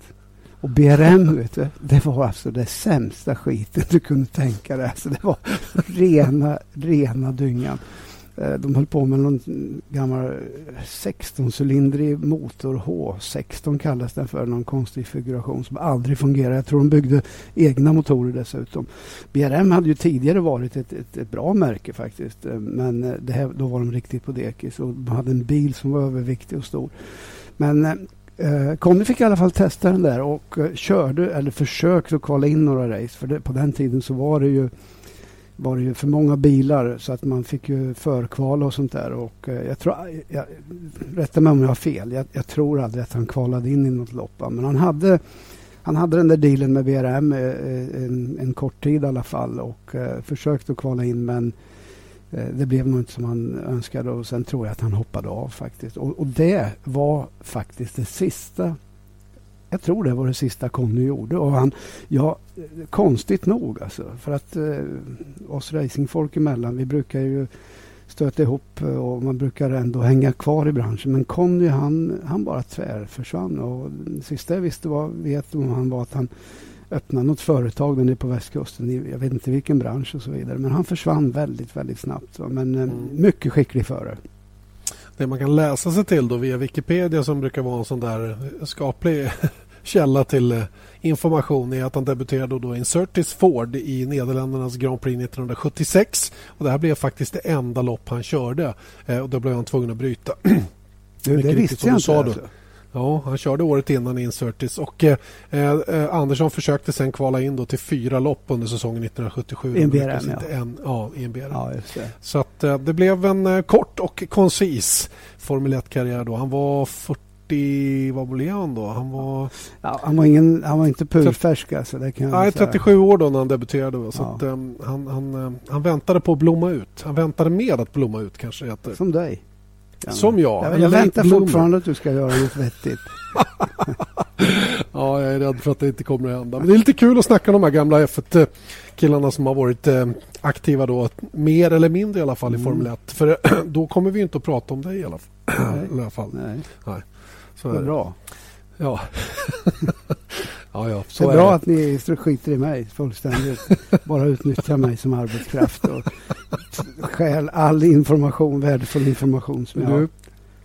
H: Och BRM, vet du, det var alltså det sämsta skiten du kunde tänka dig. Alltså det var rena, rena dyngan. Eh, de höll på med någon gammal 16-cylindrig motor. H16 kallas den för. Någon konstig figuration som aldrig fungerar. Jag tror de byggde egna motorer dessutom. BRM hade ju tidigare varit ett, ett, ett bra märke faktiskt. Eh, men eh, här, då var de riktigt på dekis. Och de hade en bil som var överviktig och stor. Men eh, Conny fick i alla fall testa den där och eh, körde, eller försökte att kvala in några race. För det, på den tiden så var det ju var det ju för många bilar så att man fick ju förkvala och sånt där. Och eh, jag tror, jag, rätta mig om jag har fel, jag, jag, tror aldrig att han kvalade in i något lopp. Men han hade, han hade den där dealen med BRM eh, eh, en, en kort tid i alla fall och eh, försökte att kvala in men Eh, Eh, det blev nog inte som han önskade och sen tror jag att han hoppade av faktiskt. Och, och, det var faktiskt det sista jag tror det var det sista Conny gjorde. Och han, ja, konstigt nog alltså. För att eh, oss racingfolk emellan, vi brukar ju stöta ihop eh, och man brukar ändå hänga kvar i branschen. Men Conny han, han bara tvärförsvann. Och det sista jag visste var, vet om han var att han öppna något företag där på västkusten. Jag vet inte vilken bransch och så vidare. Men han försvann väldigt, väldigt snabbt. Men eh, mm. mycket skicklig förare.
G: Det man kan läsa sig till då via Wikipedia som brukar vara en sån där skaplig källa till eh, information är att han debuterade då i en Surtis Ford i Nederländernas Grand Prix 1976. Och det här blev faktiskt det enda lopp han körde. Eh, och då blev han tvungen att bryta.
H: Du, det visste jag inte. Sa
G: alltså. Ja, han körde året innan Insurtis och eh, eh, Andersson försökte sen kvala in då till fyra lopp under säsongen 1977.
H: I en BRM, ja.
G: En, ja, i en BRM.
H: Ja.
G: Så att, eh, det blev en eh, kort och koncis Formel 1-karriär då. Han var 40, vad blev han då? Han var...
H: Ja, han, var ingen, han var inte purfärsk alltså. Det kan
G: Nej,
H: säga.
G: 37 år då när han debuterade. Så
H: Ja.
G: att, eh, han, han, eh, han väntade på att blomma ut. Han väntade med att blomma ut kanske heter.
H: Som dig. Ja,
G: Som jag.
H: Jag, jag väntar fortfarande att du ska göra något vettigt.
G: Ja, jag är rädd för att det inte kommer att hända. Men det är lite kul att snacka om de här gamla F1-killarna som har varit eh, aktiva då, mer eller mindre i alla fall i
H: Mm.
G: Formel 1. För då kommer vi inte att prata om dig i alla fall.
H: Nej.
G: I alla fall.
H: Nej.
G: Nej. Så är det.
H: bra.
G: Ja. ja, ja,
H: Det
G: så
H: är
G: är
H: bra
G: det.
H: att ni skiter i mig fullständigt. Bara utnyttjar mig som arbetskraft och stjäl all information, värdefull information som jag har.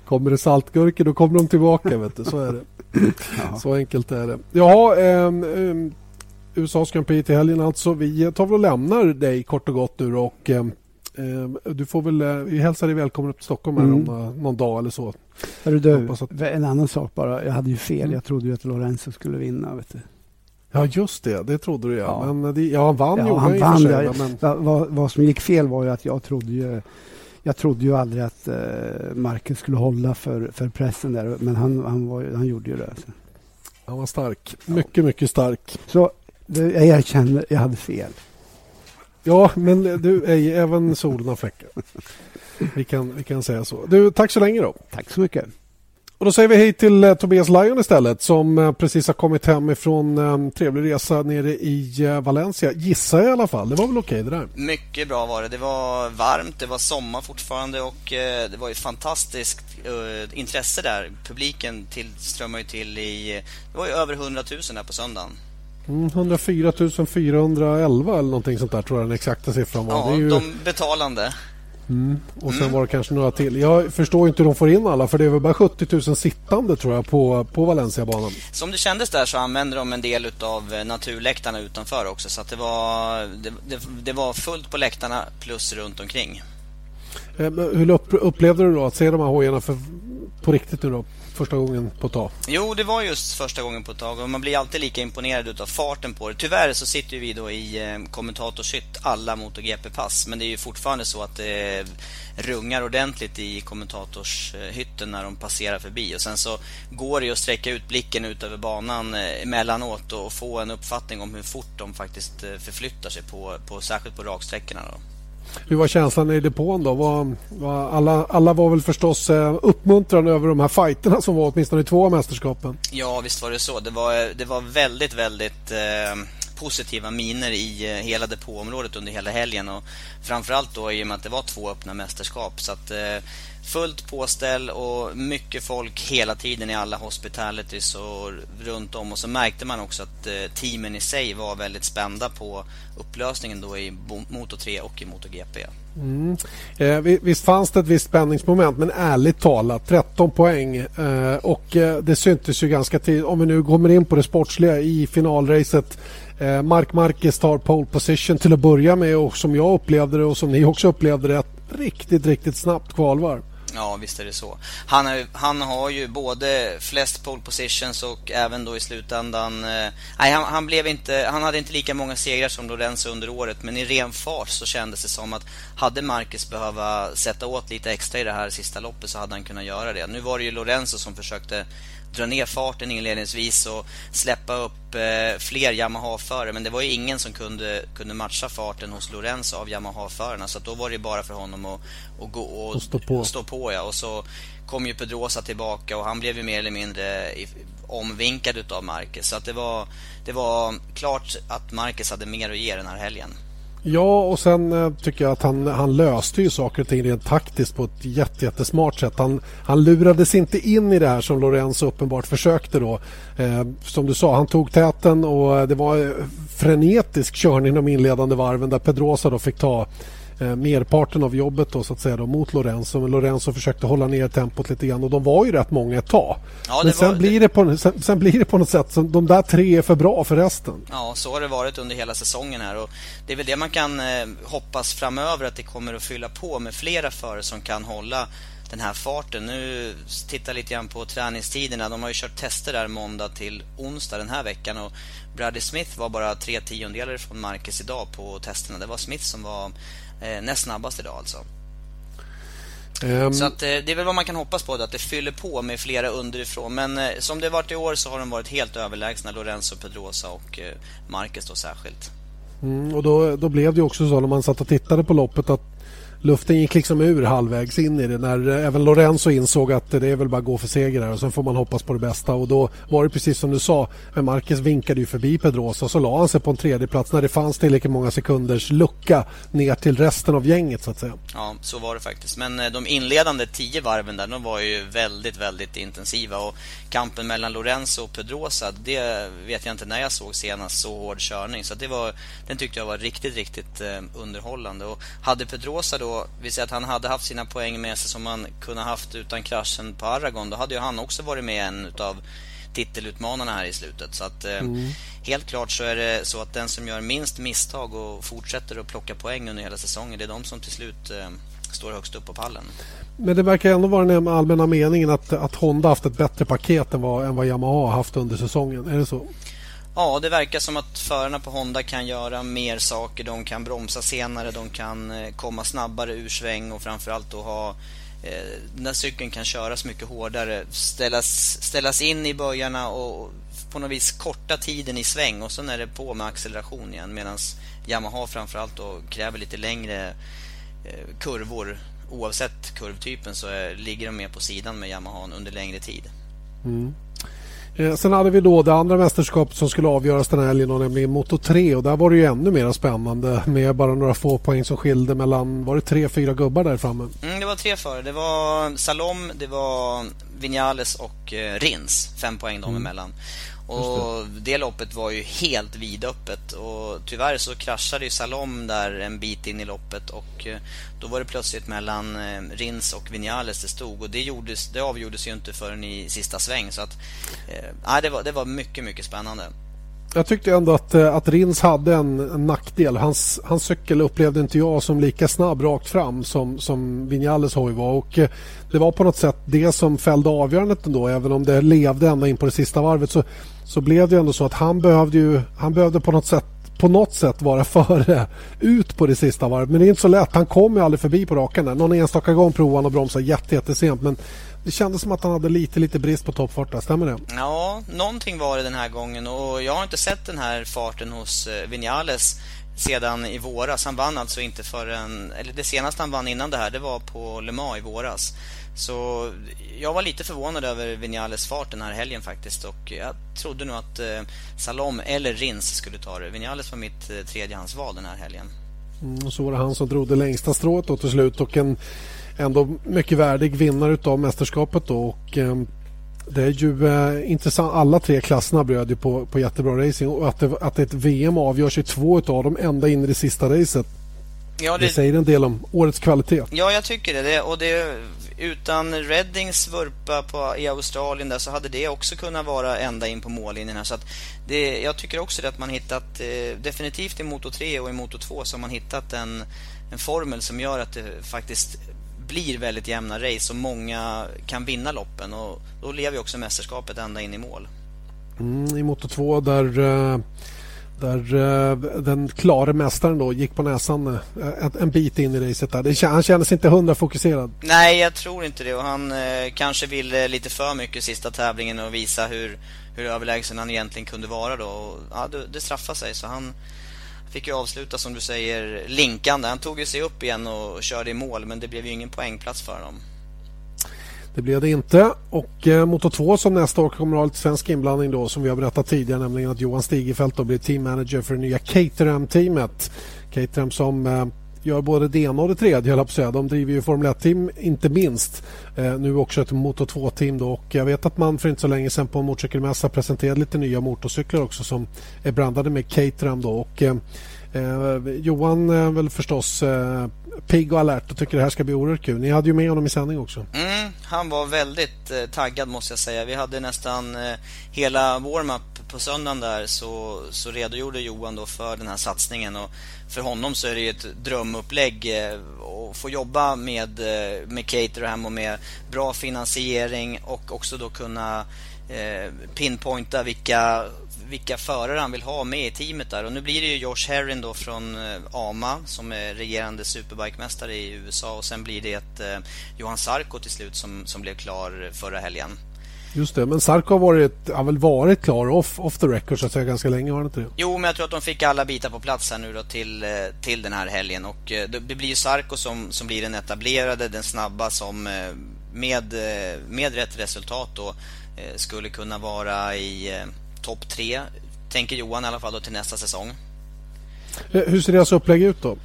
G: Kommer det saltgurkor, då kommer de tillbaka. vet du. Så är det.
H: Ja.
G: Så enkelt är det. Jaha, ehm, ehm, USAs Grand Prix till helgen alltså. Vi tar väl och lämnar dig kort och gott nu och ehm, du får väl, eh, vi hälsar dig välkommen upp till Stockholm här
H: Mm.
G: om några- någon dag eller så.
H: Hörru du,
G: att-
H: en annan sak bara. Jag hade ju fel.
G: Mm.
H: Jag trodde ju att Lorenzo skulle vinna. Vet du.
G: Ja just det, det trodde du ja.
H: Ja.
G: Men det, ja, han vann
H: Ja,
G: gjorde
H: han vann.
G: sig, men,
H: vad, vad, vad som gick fel var ju att jag trodde ju jag trodde ju aldrig att eh, Marcus skulle hålla för, för pressen där. Men han, han, var, ju- han gjorde ju det. Alltså.
G: han var stark. Mycket, mycket stark.
H: Så det, jag erkänner, jag hade fel.
G: Ja, men du, ej, även solen har fläckar. Vi kan, vi kan säga så. Du, tack så länge då.
H: Tack så mycket.
G: Och då säger vi hej till eh, Tobias Lion istället som eh, precis har kommit hem ifrån eh, en trevlig resa nere i Valencia. Gissar jag i alla fall. Det var väl okej det där?
J: Mycket bra var det. Det var varmt, det var sommar fortfarande och det var ju fantastiskt intresse där. Publiken tillströmmar ju till i... Det var ju över 100 000 där på söndagen.
G: Mm, 104 411 eller någonting sånt där tror jag den exakta siffran var.
J: Ja,
G: ju...
J: de betalande.
G: mm. Och sen
J: Mm.
G: var det kanske några till. Jag förstår inte hur de får in alla för det är väl bara 70 000 sittande tror jag på, på Valenciabanan.
J: Som det kändes där så använde de en del utav eh, naturläktarna utanför också. Så det var, det, det, det var fullt på läktarna plus runt omkring.
G: Eh, Hur upp, upplevde du då att se de här hojarna för, på riktigt nu då? Första gången på ett tag.
J: Jo, det var just första gången på ett tag och man blir alltid lika imponerad av farten på det. Tyvärr så sitter vi då i eh, kommentatorshytt alla MotoGP-pass, men det är ju fortfarande så att det rungar ordentligt i kommentatorshytten när de passerar förbi och sen så går det ju att sträcka ut blicken ut över banan eh, emellanåt och få en uppfattning om hur fort de faktiskt förflyttar sig på, på särskilt på raksträckorna då.
G: Hur var känslan i depån då? Var, var alla, alla var väl förstås uppmuntrade uppmuntrande över de här fighterna som var åtminstone i två av mästerskapen.
J: Ja, visst var det så. Det var, det var väldigt, väldigt eh, positiva miner i eh, hela depåområdet under hela helgen och framförallt då i och med att det var två öppna mästerskap. Så att eh, fullt påställ och mycket folk hela tiden i alla hospitalities och runt om och så märkte man också att eh, teamen i sig var väldigt spända på upplösningen då i Moto 3 och i MotoGP.
G: Mm. Eh, visst fanns det ett visst spänningsmoment men ärligt talat 13 poäng eh, och eh, det syntes ju ganska tidigt om vi nu kommer in på det sportsliga i finalracet. Eh, Mark Marquez tar pole position till att börja med och som jag upplevde det och som ni också upplevde det ett riktigt, riktigt snabbt kvalvarv.
J: Ja, visst är det så. Han, är, han har ju både flest pole positions och även då i slutändan... Eh, nej, han, han, blev inte, han hade inte lika många segrar som Lorenzo under året, men i ren fart så kändes det som att hade Marcus behöva sätta åt lite extra i det här sista loppet så hade han kunnat göra det. Nu var det ju Lorenzo som försökte dra ner farten inledningsvis och släppa upp eh, fler Yamaha-förare. Men det var ju ingen som kunde, kunde matcha farten hos Lorenzo av Yamaha-förarna. Så då var det bara för honom att, att gå och,
G: Och stå på.
J: stå på ja. Och så kom ju Pedrosa tillbaka och han blev ju mer eller mindre i, omvinkad utav Marquez. Så att det var, det var klart att Marquez hade mer att ge den här helgen.
G: Ja, och sen eh, tycker jag att han, han löste ju saker och ting rent taktiskt på ett jätte, jättesmart sätt. Han, han lurades inte in i det här som Lorenzo uppenbart försökte då. Eh, som du sa, han tog täten och eh, det var eh, frenetisk körning de inledande varven där Pedrosa då fick ta eh, merparten av jobbet då, så att säga då, mot Lorenzo. Men Lorenzo försökte hålla ner tempot lite grann och de var ju rätt många ett tag.
J: Ja,
G: Men sen,
J: var-
G: blir det på, sen, sen blir det på något sätt som de där tre är för bra för resten.
J: Ja, så har det varit under hela säsongen här och det är väl det man kan eh, hoppas framöver att det kommer att fylla på med flera förare som kan hålla den här farten. Nu tittar lite grann på träningstiderna. De har ju kört tester där måndag till onsdag den här veckan och Bradley Smith var bara tre tiondelar från Marcus idag på testerna. Det var Smith som var näst snabbast idag alltså. Um, så att, eh, det är väl vad man kan hoppas på, att det fyller på med flera underifrån. Men eh, som det varit i år så har de varit helt överlägsna, Lorenzo Pedrosa och eh, Marcus då särskilt.
G: Mm, och då, då blev det också så när man satt och tittade på loppet att luften gick liksom ur halvvägs in i det. När eh, även Lorenzo insåg att det är väl bara att gå för seger här och sen får man hoppas på det bästa. Och då var det precis som du sa Men Marquez vinkade ju förbi Pedrosa och så la han sig på en tredje plats när det fanns tillräckligt många sekunders lucka ner till resten av gänget så att säga.
J: Ja, så var det faktiskt. Men eh, de inledande tio varven där, de var ju väldigt, väldigt intensiva. Och kampen mellan Lorenzo och Pedrosa, det vet jag inte när jag såg senast så hård körning. Så det var, den tyckte jag var riktigt, riktigt eh, underhållande. Och hade Pedrosa då vi säger att han hade haft sina poäng med sig som man kunde haft utan kraschen på Aragon. Då hade ju han också varit med en utav titelutmanarna här i slutet. Så att eh, mm. helt klart så är det så att den som gör minst misstag och fortsätter att plocka poäng under hela säsongen, det är de som till slut eh, står högst upp på pallen.
G: Men det verkar ändå vara den allmänna meningen att, att Honda haft ett bättre paket än vad, än vad Yamaha haft under säsongen. Är det så?
J: Ja, det verkar som att förarna på Honda kan göra mer saker. De kan bromsa senare, de kan eh, komma snabbare ur sväng och framförallt då ha eh, när cykeln kan köras mycket hårdare, ställas, ställas in i böjarna och på något vis korta tiden i sväng och sen är det på med acceleration igen medan Yamaha framförallt då kräver lite längre eh, kurvor. Oavsett kurvtypen så är, ligger de mer på sidan med Yamaha under längre tid.
G: Mm. Eh, sen hade vi då det andra mästerskapet som skulle avgöras den här helgen, nämligen Moto 3. Och där var det ju ännu mer spännande med bara några få poäng som skilde mellan, var det tre, fyra gubbar där framme?
J: Mm, det var tre före. Det var Salom, det var Vinales och eh, Rins. Fem poäng de mm. emellan. Och det. loppet var ju helt vidöppet och tyvärr så kraschade ju Salom där en bit in i loppet och eh, då var det plötsligt mellan eh, Rins och Vinales det stod och det, gjordes, det avgjordes ju inte förrän i sista sväng så att eh, det, var, det var mycket, mycket spännande.
G: Jag tyckte ändå att, eh, att Rins hade en, en nackdel. Hans, hans cykel upplevde inte jag som lika snabb rakt fram som, som Vinales hoj var. Och det var på något sätt det som fällde avgörandet ändå. Även om det levde ända in på det sista varvet så så blev det ändå så att han behövde ju, han behövde på något sätt på något sätt vara före ut på det sista varvet. Men det är inte så lätt. Han kom ju aldrig förbi på raken. där. Någon enstaka gång provade han att bromsa jättesent men det kändes som att han hade lite, lite brist på toppfart där. Stämmer det?
J: Ja, någonting var det den här gången och jag har inte sett den här farten hos eh, Vinales sedan i våras. Han vann alltså inte förrän, eller det senaste han vann innan det här, det var på Le Mans i våras. Så jag var lite förvånad över Vinales fart den här helgen faktiskt och jag trodde nog att eh, Salom eller Rins skulle ta det. Vinales var mitt eh, tredjehandsval den här helgen.
G: Mm, och så var det han som drog det längsta strået då till slut och en ändå mycket värdig vinnare av mästerskapet då och eh, det är ju eh, intressant. Alla tre klasserna bröd ju på, på jättebra racing och att, det, att ett VM avgörs i två av dem ända in i det sista racet. Ja, det... det säger en del om årets kvalitet.
J: Ja, jag tycker det. det och det utan Reddings vurpa på, i Australien där så hade det också kunnat vara ända in på mållinjen här. Så att det, jag tycker också det att man hittat, eh, definitivt i Moto 3 och i Moto 2 så har man hittat en, en formel som gör att det faktiskt blir väldigt jämna race och många kan vinna loppen och då lever ju också mästerskapet ända in i mål.
G: Mm, I Moto 2 där eh där eh, den klara mästaren då gick på näsan eh, en bit in i racet. Där. Han kändes inte hundra fokuserad.
J: Nej, jag tror inte det. Och han eh, kanske ville lite för mycket sista tävlingen och visa hur, hur överlägsen han egentligen kunde vara. Då. Och, ja, det, det straffade sig. Så han fick ju avsluta, som du säger, linkande. Han tog ju sig upp igen och körde i mål, men det blev ju ingen poängplats för honom.
G: Det blev det inte. Och eh, Moto 2 som nästa år kommer att ha lite svensk inblandning då som vi har berättat tidigare nämligen att Johan Stigefelt då blir team manager för det nya Caterham-teamet. Caterham som eh, gör både det ena och det tredje, höll jag säga. De driver ju Formel 1-team inte minst. Eh, nu också ett Moto 2-team då och jag vet att man för inte så länge sedan på en motorcykelmässa presenterade lite nya motorcyklar också som är brandade med Caterham då och eh, Eh, Johan är väl förstås eh, pigg och alert och tycker det här ska bli oerhört kul. Ni hade ju med honom i sändning också.
J: Mm, han var väldigt eh, taggad måste jag säga. Vi hade nästan eh, hela warm-up på söndagen där så, så redogjorde Johan då för den här satsningen och för honom så är det ju ett drömupplägg eh, att få jobba med, eh, med Caterham och med bra finansiering och också då kunna eh, pinpointa vilka vilka förare han vill ha med i teamet där. Och nu blir det ju Josh Herrin då från AMA som är regerande superbikemästare i USA och sen blir det ett eh, Johan Sarko till slut som, som blev klar förra helgen.
G: Just det, men Sarko har, varit, har väl varit klar off, off the record så att säga ganska länge, har han inte det?
J: Jo, men jag tror att de fick alla bitar på plats här nu då till, till den här helgen och det blir ju Sarko som, som blir den etablerade, den snabba som med, med rätt resultat då skulle kunna vara i topp tre, tänker Johan i alla fall då till nästa säsong.
G: Hur ser deras upplägg ut då?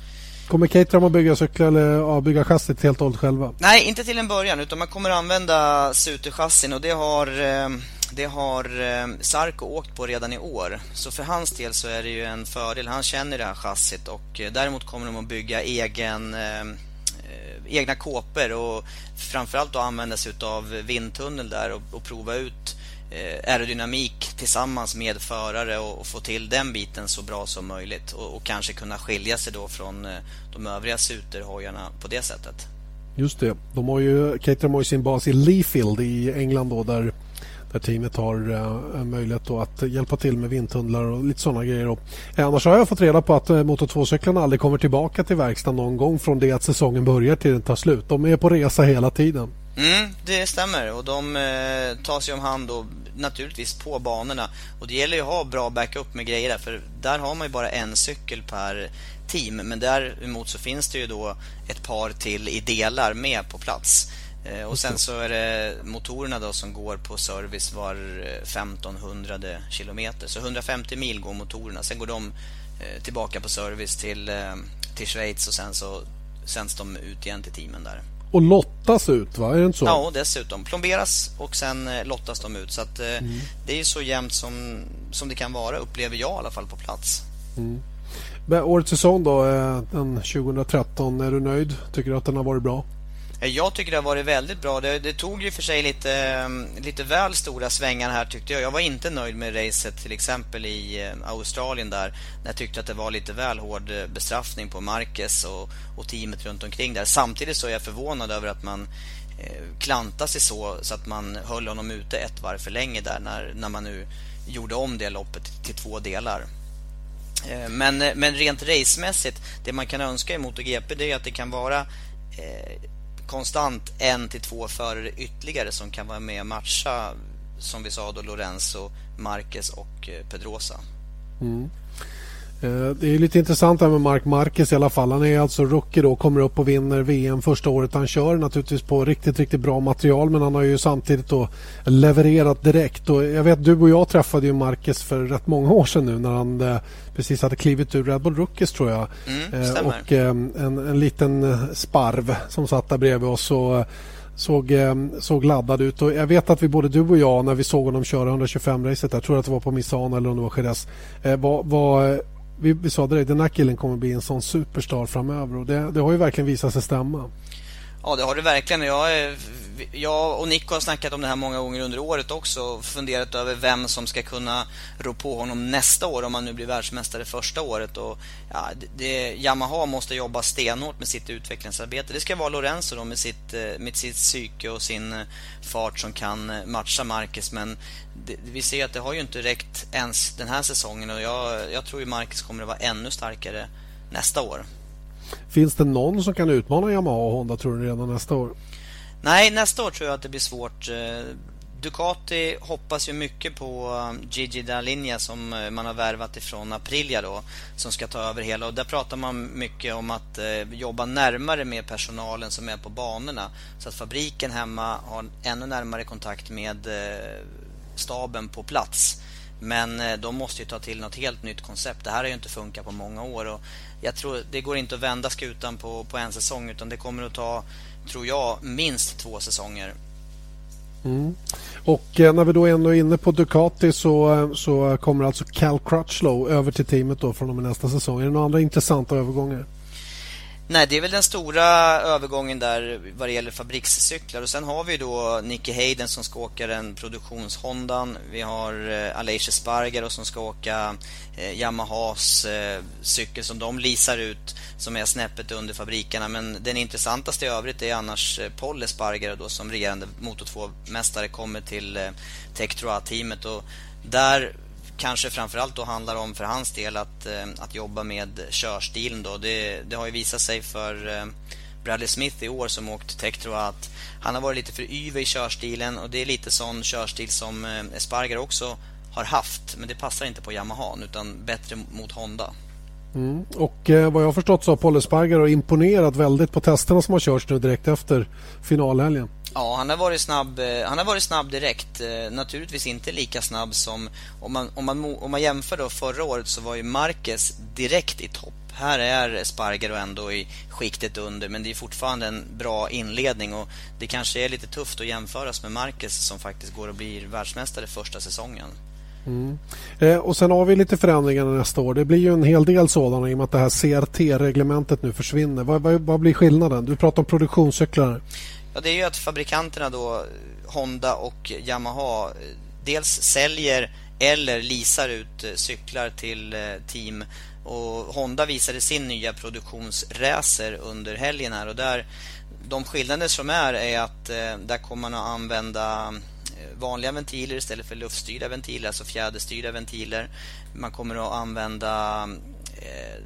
G: Kommer Caterham att bygga cyklar eller ja, bygga chassit helt och hållet själva?
J: Nej, inte till en början utan man kommer att använda Suter-chassin och det har, eh, det har eh, Sarko åkt på redan i år. Så för hans del så är det ju en fördel. Han känner det här chassit och eh, däremot kommer de att bygga egen egna kåpor och framförallt då använda sig av vindtunnel där och, och prova ut Eh, aerodynamik tillsammans med förare och, få till den biten så bra som möjligt och, och kanske kunna skilja sig då från eh, de övriga Suter-hojarna på det sättet.
G: Just det. De har ju, Caterham har ju sin bas i Leafield i England då där, där teamet har uh, möjlighet att hjälpa till med vindtunnlar och lite sådana grejer. Och, eh, annars har jag fått reda på att eh, Moto 2-cyklarna aldrig kommer tillbaka till verkstaden någon gång från det att säsongen börjar till den tar slut. De är på resa hela tiden.
J: Mm, det stämmer och de eh, tar sig om hand och naturligtvis på banorna. Och det gäller ju att ha bra backup med grejer där, för där har man ju bara en cykel per team. Men däremot så finns det ju då ett par till i delar med på plats. Eh, och sen så är det motorerna då som går på service var 1500 kilometer. Så 150 mil går motorerna. Sen går de eh, tillbaka på service till, eh, till Schweiz och sen så sänds de ut igen till teamen där.
G: Och lottas ut, va? Är det inte så?
J: Ja, dessutom. Plomberas och sen eh, lottas de ut. Så att, eh, mm. Det är så jämnt som, som det kan vara, upplever jag i alla fall på plats.
G: Mm. årets säsong då, eh, den 2013. Är du nöjd? Tycker du att den har varit bra?
J: Jag tycker det har varit väldigt bra. Det, det, tog ju för sig lite, ehm, lite väl stora svängar här tyckte jag. Jag var inte nöjd med racet till exempel i eh, Australien där. När jag tyckte att det var lite väl hård eh, bestraffning på Marquez och, och teamet runt omkring där. Samtidigt så är jag förvånad över att man eh, klantade sig så, så att man höll honom ute ett varv för länge där när, när man nu gjorde om det loppet till två delar. Eh, men, eh, men rent racemässigt, det man kan önska i MotoGP det är att det kan vara eh, konstant en till två förare ytterligare som kan vara med och matcha som vi sa då Lorenzo, Marquez och eh, Pedrosa.
G: Mm. Eh, det är lite intressant här med Mark Marquez i alla fall. Han är alltså rookie då, kommer upp och vinner VM första året han kör. Naturligtvis på riktigt, riktigt bra material men han har ju samtidigt då levererat direkt. Och jag vet, du och jag träffade ju Marquez för rätt många år sedan nu när han eh, precis hade klivit ur Red Bull Rookies tror jag.
J: Mm,
G: och en, en liten sparv som satt där bredvid oss. Och, såg, såg laddad ut. Och jag vet att vi både du och jag när vi såg honom köra 125-racet, jag tror att det var på Misano eller om det var Jerez, var, var vi, vi sa direkt den här killen kommer bli en sån superstar framöver och det, det har ju verkligen visat sig stämma.
J: Ja, det har det verkligen. Jag, jag och Nico har snackat om det här många gånger under året också och funderat över vem som ska kunna rå på honom nästa år om han nu blir världsmästare första året. Och, ja, det, Yamaha måste jobba stenhårt med sitt utvecklingsarbete. Det ska vara Lorenzo då med sitt, eh, med sitt psyke och sin eh, fart som kan eh, matcha Marcus. Men det, vi ser att det har ju inte räckt ens den här säsongen och jag, jag tror ju Marcus kommer att vara ännu starkare nästa år.
G: Finns det någon som kan utmana Yamaha och Honda tror du redan nästa år?
J: Nej, nästa år tror jag att det blir svårt. Eh, Ducati hoppas ju mycket på um, Gigi Dallinia som eh, man har värvat ifrån Aprilia då som ska ta över hela och där pratar man mycket om att eh, jobba närmare med personalen som är på banorna så att fabriken hemma har ännu närmare kontakt med staben på plats. Men de måste ju ta till något helt nytt koncept. Det här har ju inte funkat på många år och jag tror det går inte att vända skutan på, på en säsong utan det kommer att ta, tror jag, minst två säsonger.
G: Mm. Och eh, när vi då ändå är inne på Ducati så, eh, så kommer alltså Cal Crutchlow över till teamet då från och med nästa säsong. Är det några andra intressanta övergångar?
J: Nej, det är väl den stora övergången där vad det gäller fabrikscyklar. Och sen har vi då Nicky Hayden som ska åka den produktionshondan. Vi har eh, Aleix Sparger som ska åka eh, Yamahas eh, cykel som de lisar ut som är snäppet under fabrikerna. Men den intressantaste i övrigt är annars eh, Paul Espargaro då som regerande Moto 2-mästare kommer till eh, Tech Teamet. Och där kanske framförallt då handlar om för hans del att, eh, att jobba med körstilen. Då. Det, det har ju visat sig för eh, Bradley Smith i år som åkt Tektro att han har varit lite för yver i körstilen och det är lite sån körstil som eh, Espargar också har haft. Men det passar inte på Yamaha utan bättre mot Honda.
G: Mm. Och eh, vad jag har förstått så har Paul Espargar imponerat väldigt på testerna som har körts nu direkt efter finalhelgen.
J: Ja, han har varit snabb, eh, han har varit snabb direkt. Eh, naturligtvis inte lika snabb som... Om man, om man, om man jämför då förra året så var ju Marquez direkt i topp. Här är Spargaro ändå i skiktet under men det är fortfarande en bra inledning och det kanske är lite tufft att jämföras med Marquez som faktiskt går och blir världsmästare första säsongen.
G: Mm. Eh, och sen har vi lite förändringar nästa år. Det blir ju en hel del sådana i och med att det här CRT-reglementet nu försvinner. Vad, vad, vad blir skillnaden? Du pratar om produktionscyklar.
J: Ja, det är ju att fabrikanterna då, Honda och Yamaha, dels säljer eller leasar ut eh, cyklar till eh, team. Och Honda visade sin nya produktionsracer under helgen här och där de skillnader som är är att eh, där kommer man att använda vanliga ventiler istället för luftstyrda ventiler, alltså fjäderstyrda ventiler. Man kommer att använda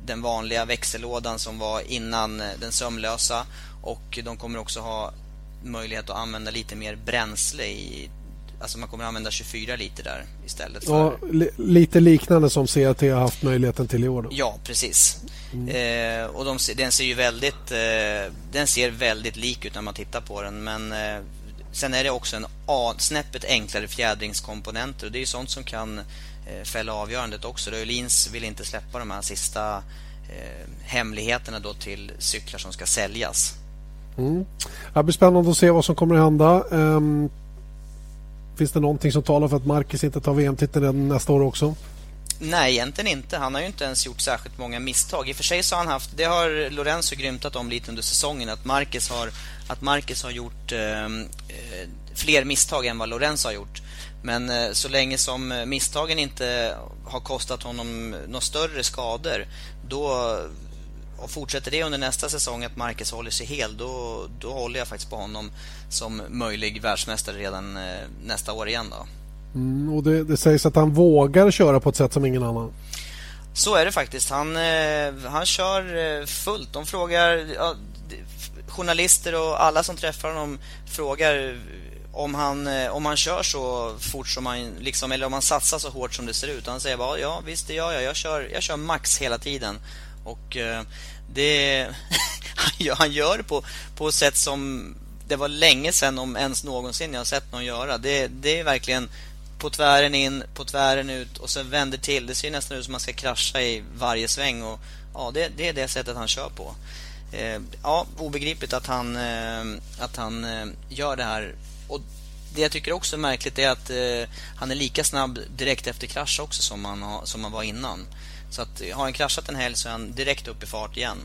J: den vanliga växellådan som var innan den sömlösa och de kommer också ha möjlighet att använda lite mer bränsle i Alltså man kommer att använda 24 liter där istället för...
G: Ja, li lite liknande som CAT har haft möjligheten till i år. Då.
J: Ja, precis. Mm. Eh, och de, den ser ju väldigt eh, Den ser väldigt lik ut när man tittar på den men eh, Sen är det också en A, snäppet enklare fjädringskomponenter och det är ju sånt som kan eh, fälla avgörandet också. Öhlins vill inte släppa de här sista eh, hemligheterna då till cyklar som ska säljas.
G: Mm. Det blir spännande att se vad som kommer att hända. Um, finns det någonting som talar för att Marcus inte tar VM-titeln nästa år också?
J: Nej, egentligen inte. Han har ju inte ens gjort särskilt många misstag. I och för sig så har han haft, det har Lorenzo grymtat om lite under säsongen, att Marcus har, att Marcus har gjort ehm, eh, fler misstag än vad Lorenzo har gjort. Men eh, så länge som misstagen inte har kostat honom några större skador, då och fortsätter det under nästa säsong att Marcus håller sig hel då, då håller jag faktiskt på honom som möjlig världsmästare redan eh, nästa år igen. Då.
G: Mm, och det, det, sägs att han vågar köra på ett sätt som ingen annan.
J: Så är det faktiskt. Han, eh, han kör eh, fullt. De frågar ja, journalister och alla som träffar honom frågar om han, om han kör så fort som han liksom, eller om han satsar så hårt som det ser ut. Han säger bara ja visst det gör jag. Jag kör, jag kör max hela tiden. Och eh, det, han gör det på, på ett sätt som det var länge sedan, om ens någonsin, jag har sett någon göra. Det, det är verkligen på tvären in, på tvären ut och sen vänder till. Det ser nästan ut som att man ska krascha i varje sväng. Och, ja, det, det är det sättet han kör på. Eh, ja, obegripligt att han, eh, att han eh, gör det här. Och Det jag tycker också är märkligt är att eh, han är lika snabb direkt efter krasch också som han, har, som han var innan. Så att har han kraschat en helg så är han direkt upp i fart igen.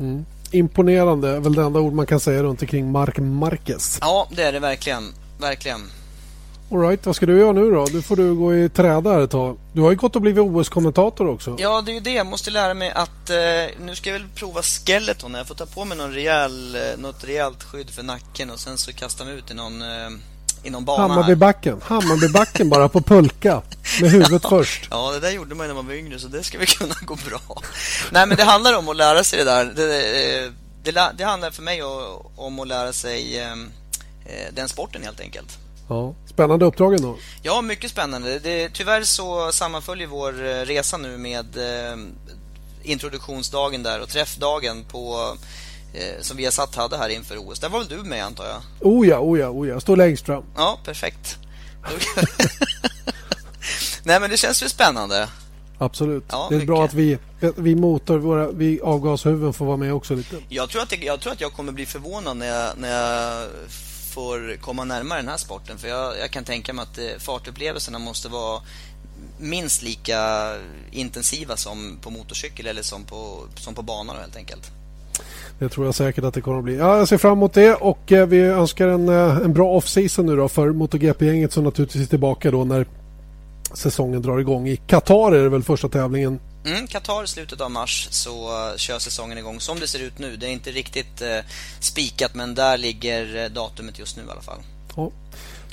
G: Mm. Imponerande är väl det enda ord man kan säga runt omkring Mark Marquez.
J: Ja, det är det verkligen. Verkligen.
G: Alright, vad ska du göra nu då? Nu får du gå i träda här ett tag. Du har ju gått och blivit OS-kommentator också.
J: Ja, det är ju det. Jag måste lära mig att... Eh, nu ska jag väl prova skeleton. Jag får ta på mig någon rejäl, eh, något rejält skydd för nacken och sen så kasta mig ut i någon... Eh, inom banan
G: Hammarbybacken. Hammarbybacken bara på pulka. Med huvudet
J: ja,
G: först.
J: Ja, det där gjorde man när man var yngre så det ska väl kunna gå bra. Nej, men det handlar om att lära sig det där. Det, det, det handlar för mig om att lära sig ehm, eh, den sporten helt enkelt.
G: Ja, spännande uppdrag då.
J: Ja, mycket spännande. Det, tyvärr så sammanföljer vår eh, resa nu med eh, introduktionsdagen där och träffdagen på eh, som vi har satt hade här inför OS. Där var väl du med antar jag?
G: Oh ja, oh ja, oh ja. Står längst fram.
J: Ja, perfekt. Nej, men det känns ju spännande.
G: Absolut. Ja, det är mycket. bra att vi, vi motor, våra, vi avgashuvuden får vara med också lite.
J: Jag tror att, det, jag, tror att jag kommer bli förvånad när jag, när jag får komma närmare den här sporten. För jag, jag kan tänka mig att eh, fartupplevelserna måste vara minst lika intensiva som på motorcykel eller som på, som på banor helt enkelt.
G: Det tror jag säkert att det kommer att bli. Ja, jag ser fram emot det och eh, vi önskar en, eh, en bra off-season nu då för MotoGP-gänget som naturligtvis är tillbaka då när säsongen drar igång. I Qatar är det väl första tävlingen?
J: Mm, Qatar i slutet av mars så uh, kör säsongen igång som det ser ut nu. Det är inte riktigt uh, spikat men där ligger datumet just nu i alla fall.
G: Ja.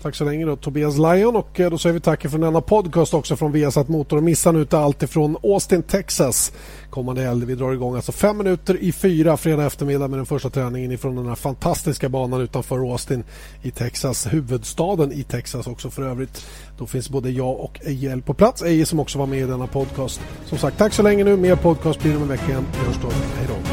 G: Tack så länge då Tobias Lion och eh, då säger vi tack för denna podcast också från Viasat Motor och missa nu inte allt ifrån Austin, Texas kommande helg. Vi drar igång alltså fem minuter i fyra fredag eftermiddag med den första träningen ifrån den här fantastiska banan utanför Austin i Texas, huvudstaden i Texas också för övrigt. Då finns både jag och Eje på plats. Eje som också var med i denna podcast. Som sagt, tack så länge nu. Mer podcast blir det om en vecka igen. Vi hörs då. Hej då.